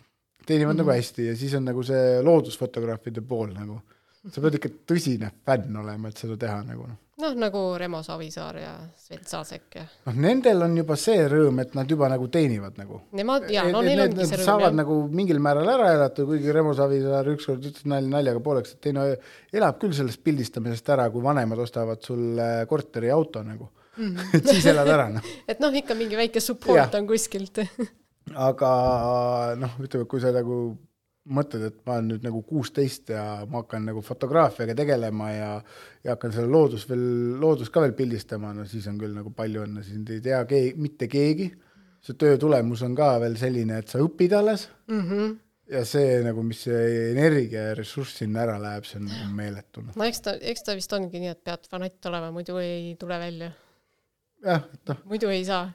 teenivad mm -hmm. nagu hästi ja siis on nagu see loodusfotograafide pool nagu, sa pead ikka tõsine fänn olema, et seda teha nagu noh. noh, nagu Remo Savisaar ja Svet Saasek ja. noh, nendel on juba see rõõm, et nad juba nagu teenivad nagu. Nemad, jaa, no neil ongi see rõõm. saavad jah. nagu mingil määral ära elada, kuigi Remo Savisaar ükskord ütles nalja, naljaga pooleks, et ei no elab küll sellest pildistamisest ära, kui vanemad ostavad sulle korteri ja auto nagu mm. -hmm. et siis elad ära noh et noh, ikka mingi väike support ja. on kuskilt aga noh, ütleme, kui sa nagu mõtled, et ma olen nüüd nagu kuusteist ja ma hakkan nagu fotograafiaga tegelema ja ja hakkan selle loodus veel, loodust ka veel pildistama, no siis on küll nagu palju õnne, sind ei tea keegi, mitte keegi. see töö tulemus on ka veel selline, et sa õpid alles mm. -hmm. ja see nagu, mis see energia ja ressurss sinna ära läheb, see on nagu meeletu. no eks ta, eks ta vist ongi nii, et pead fanatt olema, muidu ei tule välja. jah, et noh. muidu ei saa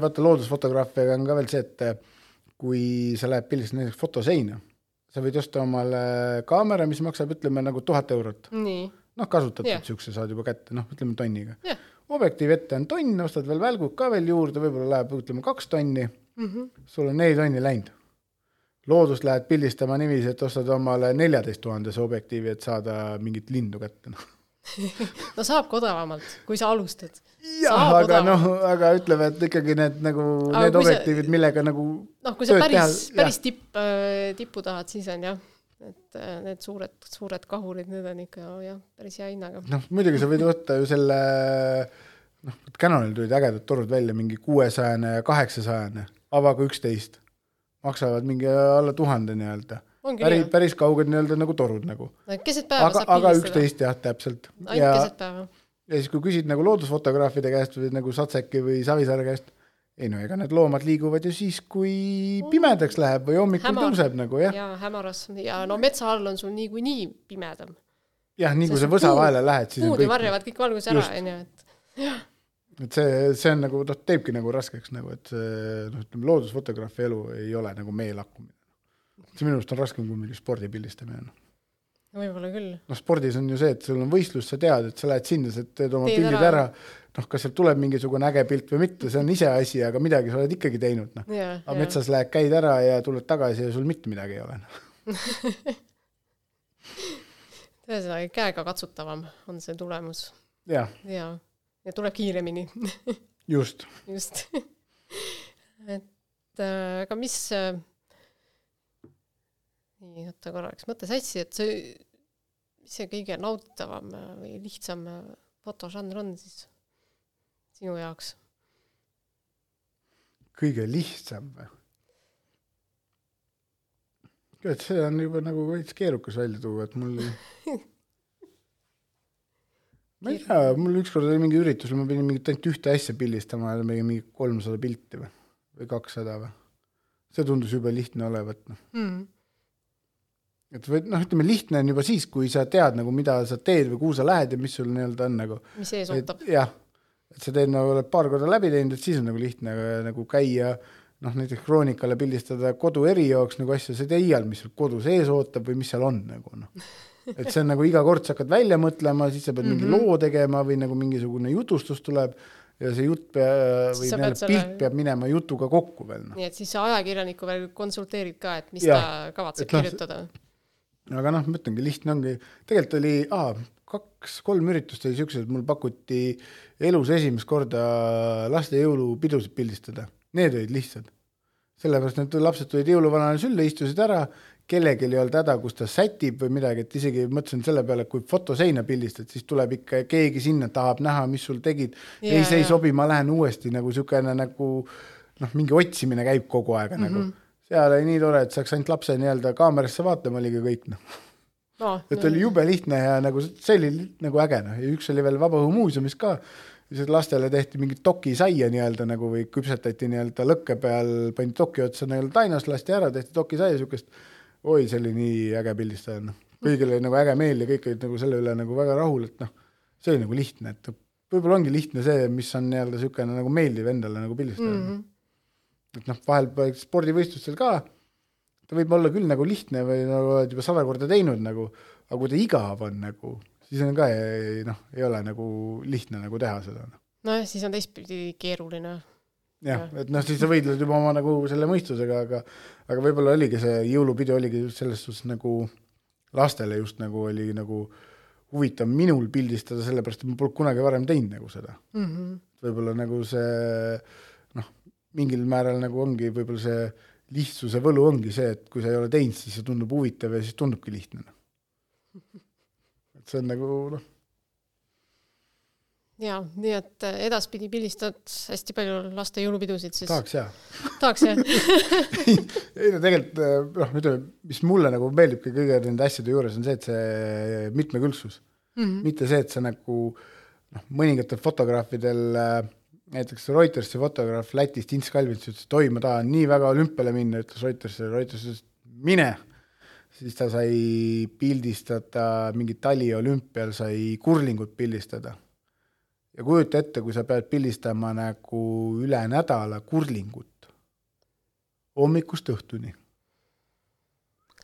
vaata loodusfotograafiaga on ka veel see, et kui sa lähed pildistama näiteks fotoseina sa võid osta omale kaamera, mis maksab, ütleme nagu tuhat eurot. noh, kasutatud yeah. siukse saad juba kätte, noh, ütleme tonniga yeah.. objektiiv ette on tonn, ostad veel välgud ka veel juurde, võib-olla läheb, ütleme kaks tonni mm. -hmm. sul on neli tonni läinud. loodust lähed pildistama niiviisi, et ostad omale neljateist tuhandese objektiivi, et saada mingit lindu kätte, noh no saab ka odavamalt, kui sa alustad. jah, aga noh, aga ütleme, et ikkagi need nagu need objektiivid millega nagu noh, kui sa päris, päris tipp, äh, tippu tahad, siis on jah, et äh, need suured, suured kahurid, need on ikka jah, päris hea hinnaga. noh, muidugi sa võid võtta ju selle noh, Canonil tulid ägedad torud välja, mingi kuuesajane ja kaheksasajane, avaga üksteist, maksavad mingi alla tuhande nii-öelda päris, päris kauged nii-öelda nagu torud nagu. keset päeva aga, saab aga üksteist jah, täpselt. ainult ja, keset päeva. ja siis, kui küsid nagu loodusfotograafide käest või nagu Satseki või Savisaare käest, ei no ega need loomad liiguvad ju siis, kui pimedaks läheb või hommikul Hämar. tõuseb nagu jah. jaa, hämaras ja no metsa all on sul niikuinii pimedam. jah, nii kui sa võsa vahele lähed, siis puud ju varjavad kõik valguse ära, onju, et jah et see, see on nagu noh, teebki nagu raskeks nagu, et see noh, ütleme loodusfotograafi elu ei ole nagu meelakkumine see minu arust on raskem kui mingi spordi pildistamine noh. no võib-olla küll. noh, spordis on ju see, et sul on võistlus, sa tead, et sa lähed sinna, sa teed oma teed pildid ära, ära., noh, kas sealt tuleb mingisugune äge pilt või mitte, see on iseasi, aga midagi sa oled ikkagi teinud, noh. aga metsas lähed, käid ära ja tuled tagasi ja sul mitte midagi ei ole noh. ühesõnaga, käega katsutavam on see tulemus. ja, ja, ja tuleb kiiremini just. just et äh, aga mis äh, nii, oota korraks, mõtle sassi, et see, mis see kõige nauditavam või lihtsam fotožanr on siis sinu jaoks? kõige lihtsam või? tead, see on juba nagu veits keerukas välja tuua, et mul ma ei tea, mul ükskord oli mingi üritus, ma pidin mingit ainult ühte asja pildistama ja mingi kolmsada pilti või, või kakssada või. see tundus jube lihtne olevat, noh mm et või noh, ütleme lihtne on juba siis, kui sa tead nagu, mida sa teed või kuhu sa lähed ja mis sul nii-öelda on nagu. mis ees ootab. jah, et sa teed nagu, oled paar korda läbi teinud, et siis on nagu lihtne nagu käia noh, näiteks Kroonikale pildistada kodu erijaoks nagu asja, sa ei tea iial, mis sul kodus ees ootab või mis seal on nagu noh. et see on nagu iga kord sa hakkad välja mõtlema, siis sa pead mm -hmm. mingi mhm. loo tegema või nagu mingisugune jutustus tuleb ja see jutt pea, või nii-öelda selle... pilt peab minema jutuga kokku veel no.. nii et siis sa ajakirjaniku veel konsulteerid ka, et mis ja, ta kavatseb et, no, kirjutada aga noh, ma ütlengi, lihtne ongi, tegelikult oli aa, kaks-kolm üritust oli siuksed, mul pakuti elus esimest korda laste jõulupidusid pildistada, need olid lihtsad. sellepärast need lapsed tulid jõuluvanale sülle, istusid ära, kellelgi ei olnud häda, kus ta sätib või midagi, et isegi mõtlesin selle peale, et kui fotoseina pildistad, siis tuleb ikka keegi sinna, tahab näha, mis sul tegid. ei, see ei sobi, ma lähen uuesti nagu siukene nagu noh, mingi otsimine käib kogu aeg mm -hmm. nagu seal oli nii tore, et saaks ainult lapse nii-öelda kaamerasse vaatama, oligi kõik noh no,. et oli jube lihtne ja nagu see oli nagu äge noh, ja üks oli veel Vabaõhumuuseumis ka, siis lastele tehti mingit dokisaia nii-öelda nagu või küpsetati nii-öelda lõkke peal, pandi doki otsa nii-öelda tainas, lasti ära, tehti dokisaia siukest. oi, see oli nii äge pildistada, noh. kõigil oli nagu äge meel ja kõik olid nagu selle üle nagu väga rahul, et noh, see oli nagu lihtne, et võib-olla ongi lihtne see, mis on nii-öelda niisugune nagu meeldiv endale nagu pildistada mm. -hmm et noh, vahel spordivõistlustel ka, ta võib olla küll nagu lihtne või nagu oled juba sada korda teinud nagu, aga kui ta igav on nagu, siis on ka noh, ei ole nagu lihtne nagu teha seda. Noh. nojah, siis on teistpidi keeruline. jah, et noh, siis sa võidled juba oma nagu selle mõistusega, aga aga võib-olla oligi see jõulupidu oligi just selles suhtes nagu lastele just nagu oli nagu huvitav minul pildistada, sellepärast et ma polnud kunagi varem teinud nagu seda mm. -hmm. võib-olla nagu see mingil määral nagu ongi võib-olla see lihtsuse võlu ongi see, et kui sa ei ole teinud, siis see tundub huvitav ja siis tundubki lihtne. noh. et see on nagu noh, ja nii et äh, edaspidi pildistad hästi palju laste jõulupidusid siis? tahaks jaa. tahaks jah ei no tegelikult äh, noh, ütleme, mis mulle nagu meeldibki kõige nende asjade juures on see, et see mitmekülgsus mm. -hmm. mitte see, et sa nagu noh, mõningatel fotograafidel äh, näiteks Reutersi fotograaf Lätist, Ints Kalvits ütles, et oi, ma tahan nii väga olümpiale minna, ütles Reutersile, Reuters ütles, mine. siis ta sai pildistada mingit taliolümpial, sai kurlingut pildistada ja kujuta ette, kui sa pead pildistama nagu üle nädala kurlingut, hommikust õhtuni.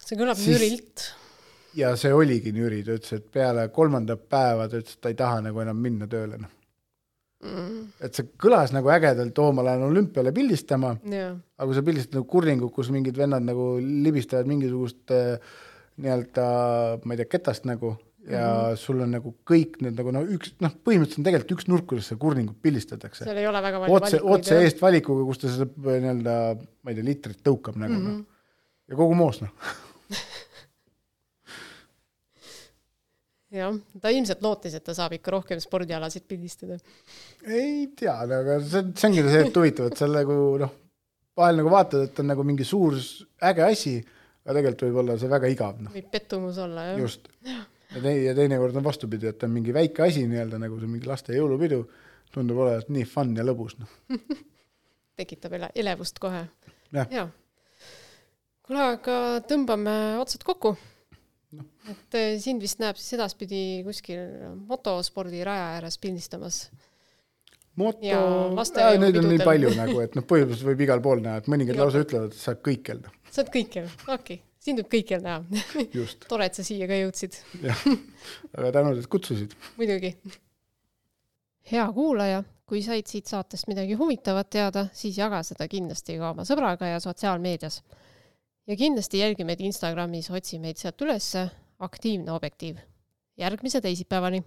see kõlab siis, nürilt. ja see oligi nüri, ta ütles, et peale kolmandat päeva ta ütles, et ta ei taha nagu enam minna tööle, noh mm.. et see kõlas nagu ägedalt, oo, ma lähen olümpiale pildistama, aga kui sa pildistad nagu kurlingut, kus mingid vennad nagu libistavad mingisugust äh, nii-öelda, ma ei tea, ketast nagu ja mm sul on nagu kõik need nagu no üks, noh, põhimõtteliselt on tegelikult üks nurk, kuidas seda kurningut pildistatakse. seal ei ole väga palju otse, otse eest valikuga, kus ta seda nii-öelda, ma ei tea, litrit tõukab nagu mm -hmm. noh. ja kogu moos noh jah, ta ilmselt lootis, et ta saab ikka rohkem spordialasid pildistada. ei tea, aga see, see ongi see, et huvitav, et seal nagu noh, vahel nagu vaatad, et on nagu mingi suur äge asi, aga tegelikult võib olla see väga igav, noh. võib pettumus olla, jah. just ja tei-, ja teinekord on vastupidi, et on mingi väike asi nii-öelda nagu see mingi laste jõulupidu, tundub olevat nii fun ja lõbus, noh tekitab ele-, elevust kohe. jaa. kuule, aga tõmbame otsad kokku no.. et eh, sind vist näeb siis edaspidi kuskil motospordiraja ääres pildistamas. moto, neid on nii palju nagu, et noh, põhimõtteliselt võib igal pool näha, et mõningad lausa ütlevad, et sa oled kõikjal. sa oled kõikjal, okei okay sind võib kõikjal näha tore, et sa siia ka jõudsid jah, väga tänud, et kutsusid. muidugi. hea kuulaja, kui said siit saatest midagi huvitavat teada, siis jaga seda kindlasti ka oma sõbraga ja sotsiaalmeedias. Ja kindlasti jälgi meid Instagramis, otsi meid sealt ülesse, aktiivne objektiiv. järgmise teisipäevani